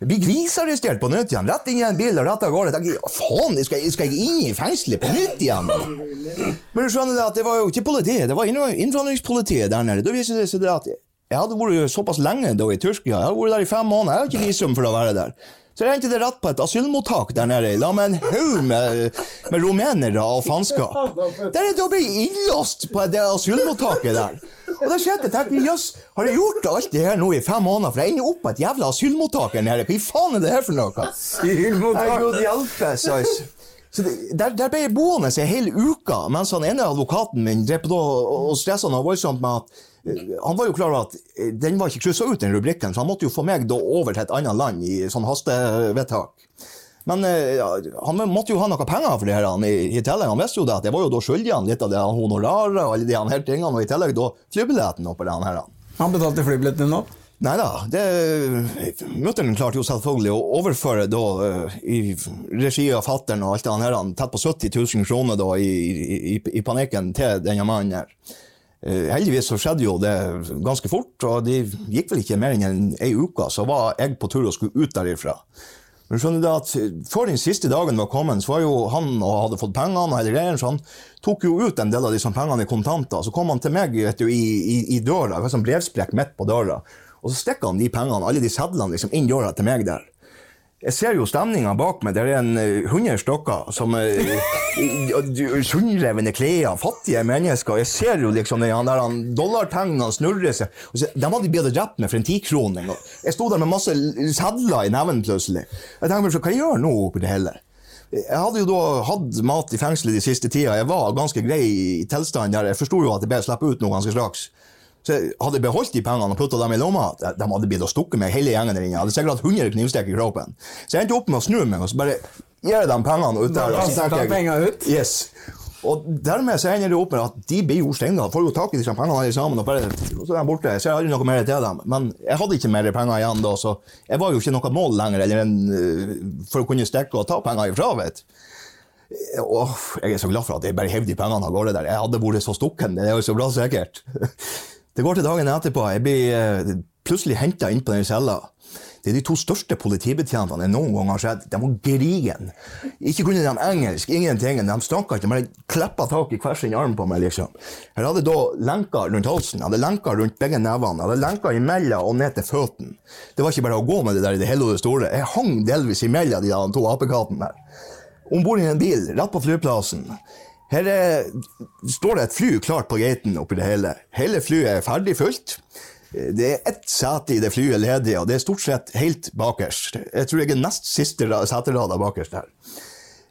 Jeg blir grisarrestert på nytt igjen. Rett inn i en bil og rett av gårde. Jeg tenker, faen, skal, skal jeg inn i fengselet på nytt igjen? Men du skjønner det at det var jo ikke politiet, det var innvandringspolitiet der nede. Da viser det seg at jeg hadde vært såpass lenge da i Tyrkia. Jeg hadde vært der i fem måneder. Jeg har ikke visum for å være der. Så jeg endte det rett på et asylmottak der nede, la med en haug med, med rumenere og faenskap. Der er det å bli innlåst på det asylmottaket der. Og da skjedde det, tenkte jeg, jøss, har jeg gjort alt det her nå i fem måneder, for jeg ender opp på et jævla asylmottak her nede. Hva faen er det her for noe? Asylmottak? Gud hjelpes, altså. Så det, der, der ble jeg boende en hel uka, mens han ene advokaten min drev på og stressa noe voldsomt med at han var jo klar over at eh, den var ikke kryssa ut, den rubrikken, så han måtte jo få meg over til et annet land i sånn hastevedtak. Men eh, ja, han måtte jo ha noe penger for det her han, i, i tillegg. Han visste jo det at jeg var jo da skyldig han litt av det honoraret og alle de her tingene, og i tillegg da flybilletten oppå det han her. han. betalte flybilletten din opp? Nei da. Mutter'n klarte jo selvfølgelig å overføre da, eh, i regi av fattern og alt det her, tett på 70 000 kroner da, i, i, i panikken til denne mannen her. Eh, Heldigvis så skjedde jo det ganske fort, og det gikk vel ikke mer enn en, ei uke, så var jeg på tur og skulle ut derifra. Men skjønner du at Før den siste dagen var kommet, så var jo han og hadde fått pengene, og greier, så han tok jo ut en del av disse pengene i kontanter. Så kom han til meg vet du, i, i, i døra, det var sånn brevsprekk midt på døra, og så stikker han de pengene, alle de sedlene, liksom, inn døra til meg der. Jeg ser jo stemninga bak meg. Det er en hundre 100 stokker som Sundrevne klær, fattige mennesker. Jeg ser jo liksom den der dollartegnene snurre seg. De hadde blitt drept med for en tikrone. Jeg sto der med masse sedler i neven plutselig. Jeg tenkte hva jeg gjør nå oppi det hele? Jeg hadde jo da hatt mat i fengselet de siste tida. Jeg var ganske grei i tilstand der. Jeg forsto jo at jeg ble sluppet ut nå ganske straks. Så hadde jeg beholdt de pengene og putta dem i lomma. De de hadde blitt å stukket meg hele gjengen der inne. Jeg hadde sikkert hatt 100 knivstikk i kroppen. Så jeg endte opp med å snu meg og så bare gir jeg dem pengene ut der. Og så tenker jeg- ut? Yes. Og dermed så ender det opp med at de blir jo steinga. Får jo tak i disse pengene alle sammen, og, bare, så er de borte. Jeg ser aldri noe mer til dem. Men jeg hadde ikke mer penger igjen da, så jeg var jo ikke noe mål lenger eller en, øh, for å kunne stikke og ta penger ifra. vet. Åh, jeg er så glad for at jeg bare hev de pengene av gårde der. Jeg hadde vært så stukken. Det er jo så bra sikkert. Det går til dagen etterpå. Jeg blir eh, plutselig henta inn på den cella. Det er de to største politibetjentene jeg noen gang har sett. De var grigen. Ikke kunne de engelsk, ingenting. De snakka ikke, de klippa tak i hver sin arm på meg. liksom. Jeg hadde da lenker rundt halsen, jeg hadde lenker rundt begge nevene, hadde lenker imellom og ned til føttene. Det var ikke bare å gå med det der i det hele og det store. Jeg hang delvis imellom de to apekattene der. Om bord i en bil, rett på flyplassen. Her er, står det et fly klart på gaten oppi det hele. Hele flyet er ferdig fullt. Det er ett sete i det flyet ledig, og det er stort sett helt bakerst. Jeg tror jeg er nest siste ra- seterada bakerst her.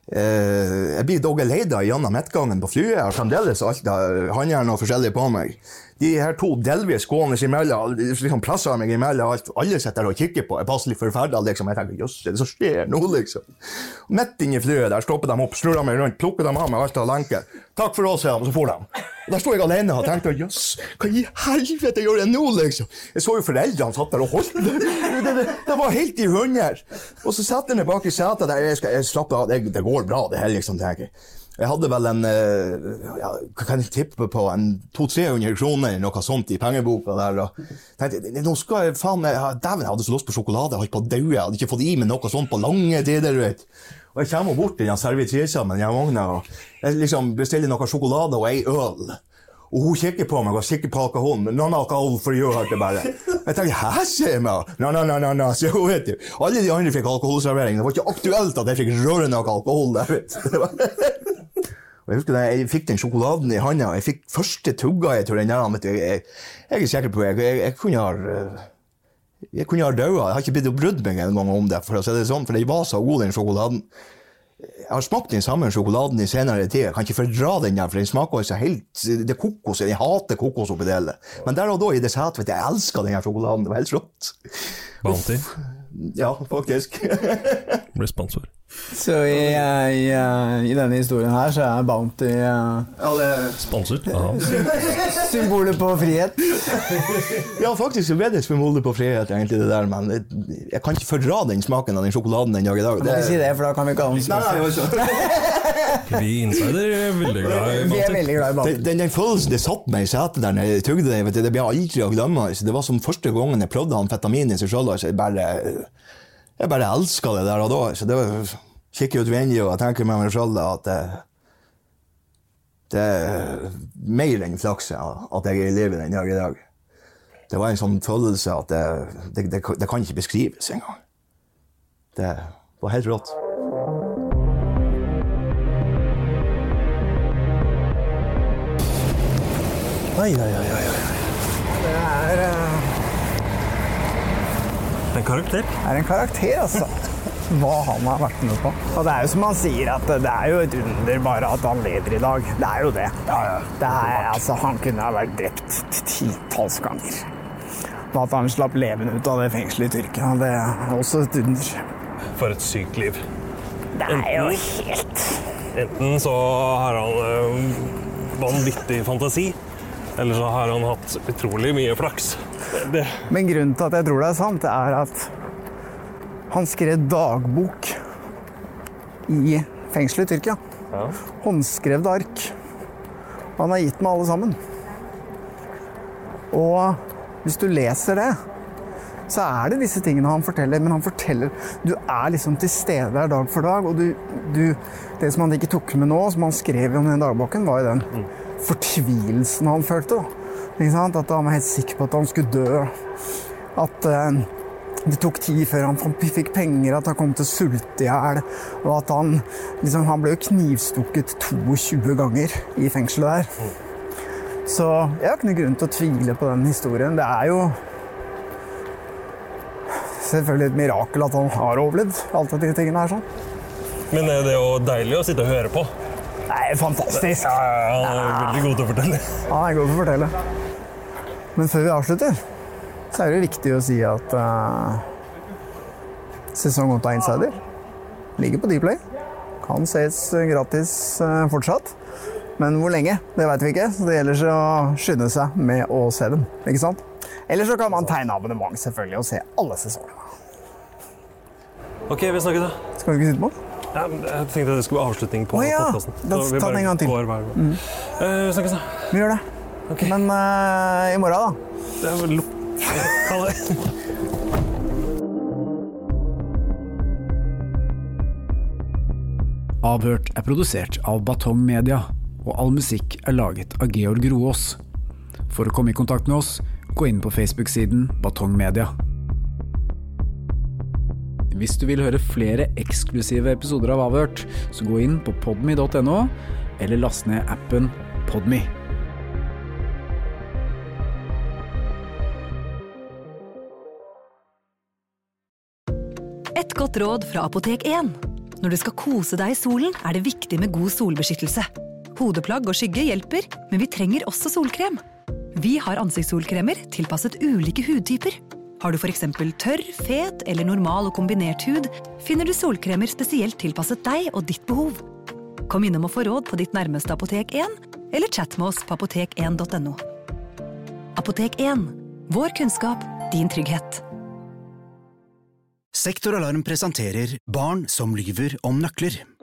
Eh, jeg blir doggeleda gjennom midtgangen på flyet. Jeg har fremdeles alt av håndjern og forskjellig på meg. De her to delvis gående imellom, liksom presser meg imellom alt. Alle sitter der og kikker på. Jeg passer passelig forferda. Liksom. Jeg tenker jøss, det som skjer nå, liksom? Midt inni flyet der stopper de opp, snur de meg rundt, plukker de av meg alt av lenker. Takk for oss, sier de, så for de. Og Der sto jeg alene og tenkte jøss, hva i helvete gjør jeg nå, liksom? Jeg så jo foreldrene satt der og holdt. Det, det, det, det var helt i hundre. Og så setter jeg meg bak i setet der. Jeg, jeg slapper av, det, det går bra, det her, liksom, tenker jeg. Jeg hadde vel en eh, ja, hva kan jeg tippe på, en 200-300 kroner noe sånt i pengeboka der. Og tenkte, nå skal jeg faen meg, dæven, jeg hadde så lyst på sjokolade, jeg holdt på å jeg hadde ikke fått i meg noe sånt på lange tider, vet. Og jeg kommer bort til den servitrisa med den vogna, og jeg liksom bestiller noe sjokolade og ei øl. Og hun kikker på meg og kikker på alkoholen. Noen alkohol for you, hørte jeg bare. Jeg tenker, hæ, sier jeg meg? No, no, no, no, Så vet du. Alle de andre fikk alkoholservering. Det var ikke aktuelt at jeg fikk røre noe alkohol der, vet du. Og jeg husker da jeg fikk den sjokoladen i handa, jeg fikk første tugga jeg tror den der, vet du, jeg, jeg er sikker på, jeg, jeg, jeg kunne ha eh, jeg kunne ha daua. Jeg har ikke blitt brydd meg en gang om det, for å si det sånn, for den var så god, den sjokoladen. Jeg har smakt den samme sjokoladen i senere tid. Jeg kan ikke fordra den der, for den smaker altså helt Det kokos. Jeg hater kokos oppi det hele. Men der og da, i det setet, vet du, jeg elska den her sjokoladen. Det var helt rått. Bounty. Ja, faktisk. Blir sponsor. Så i, eh, i, eh, i denne historien her så er Bounty uh, Sponset? Aha. symbolet på frihet. Ja, faktisk så ble det symbolet på frihet, egentlig, det der, men jeg, jeg kan ikke fordra den smaken av den sjokoladen den dag i dag. Det... ikke si det, for da kan vi ikke ha. Vi insider er veldig glad i Vi er Bounty. veldig glad i Den, Bounty. den, den følelsen det satt meg i setet der når jeg tygde det, det blir aldri å glemme. Altså, det var som første gangen jeg prøvde amfetamin i seg sjøl. Altså, bare, jeg bare elska det der og da. Så det var kikker ut vinduet og tenker med meg sjøl at det, det er mer enn flaks at jeg er i live den dag i dag. Det var en sånn følelse at det, det, det kan ikke beskrives engang. Det var helt rått. Oi, oi, oi, oi. Det er, eh, En karakter. er en karakter, altså. Hva han har vært med på. Og det er jo som han sier, at det er jo et under bare at han lever i dag. Det er jo det. det er, altså, han kunne ha vært drept titalls ganger. Og at han slapp levende ut av det fengselet i Tyrkia, det er også et under. For et sykt liv. Det er jo helt Enten så har han øh, vanvittig fantasi, Eller så har han hatt utrolig mye flaks. Det, Men grunnen til at jeg tror det er sant, er at han skrev dagbok i fengselet i Tyrkia. ja. Håndskrevne ark. Han har gitt meg alle sammen. Og hvis du leser det, så er det disse tingene han forteller. Men han forteller Du er liksom til stede der dag for dag. Og du, du Det som han ikke tok med nå, som han skrev om i den dagboken, var jo den fortvilelsen han følte. At han var helt sikker på at han skulle dø. At eh, det tok tid før han fikk penger, at han kom til å sulte i hjel. Og at han liksom, Han ble knivstukket 22 ganger i fengselet der. Så jeg har ikke noen grunn til å tvile på den historien. Det er jo selvfølgelig et mirakel at han har overlevd alt dette tingene her. sånn. Men er det jo deilig å sitte og høre på. Nei, fantastisk. Ja, ja, han er veldig god til å fortelle. Ja, Han er god til å fortelle. Men før vi avslutter, så er det viktig å si at uh, sesong 8 av Insider ligger på Dplay. Kan ses gratis uh, fortsatt. Men hvor lenge, det vet vi ikke. Så det gjelder å skynde seg med å se dem. ikke sant? Eller så kan man tegne abonnement selvfølgelig og se alle sesongene. Ok, vi snakkes da. Skal vi ikke sitte på? Jeg tenkte det skulle være avslutning på oh, ja, podkasten. da tar vi ta den en gang til. går hver gang. Mm. Uh, vi snakkes da. Vi gjør det. Men uh, i morgen, da? Det er vel lukk. Ha det. Avhørt er produsert av Batong Media, og all musikk er laget av Georg Roås. For å komme i kontakt med oss, gå inn på Facebook-siden Batong Media. Hvis du vil høre flere eksklusive episoder av Avhørt, så gå inn på podme.no, eller last ned appen Podme. Et godt råd fra Apotek 1. Når du skal kose deg i solen, er det viktig med god solbeskyttelse. Hodeplagg og skygge hjelper, men vi trenger også solkrem. Vi har ansiktssolkremer tilpasset ulike hudtyper. Har du f.eks. tørr, fet eller normal og kombinert hud, finner du solkremer spesielt tilpasset deg og ditt behov. Kom innom og få råd på ditt nærmeste Apotek 1, eller chat med oss på apotek1.no. Apotek 1. Vår kunnskap, din trygghet. Sektoralarm presenterer Barn som lyver om nøkler.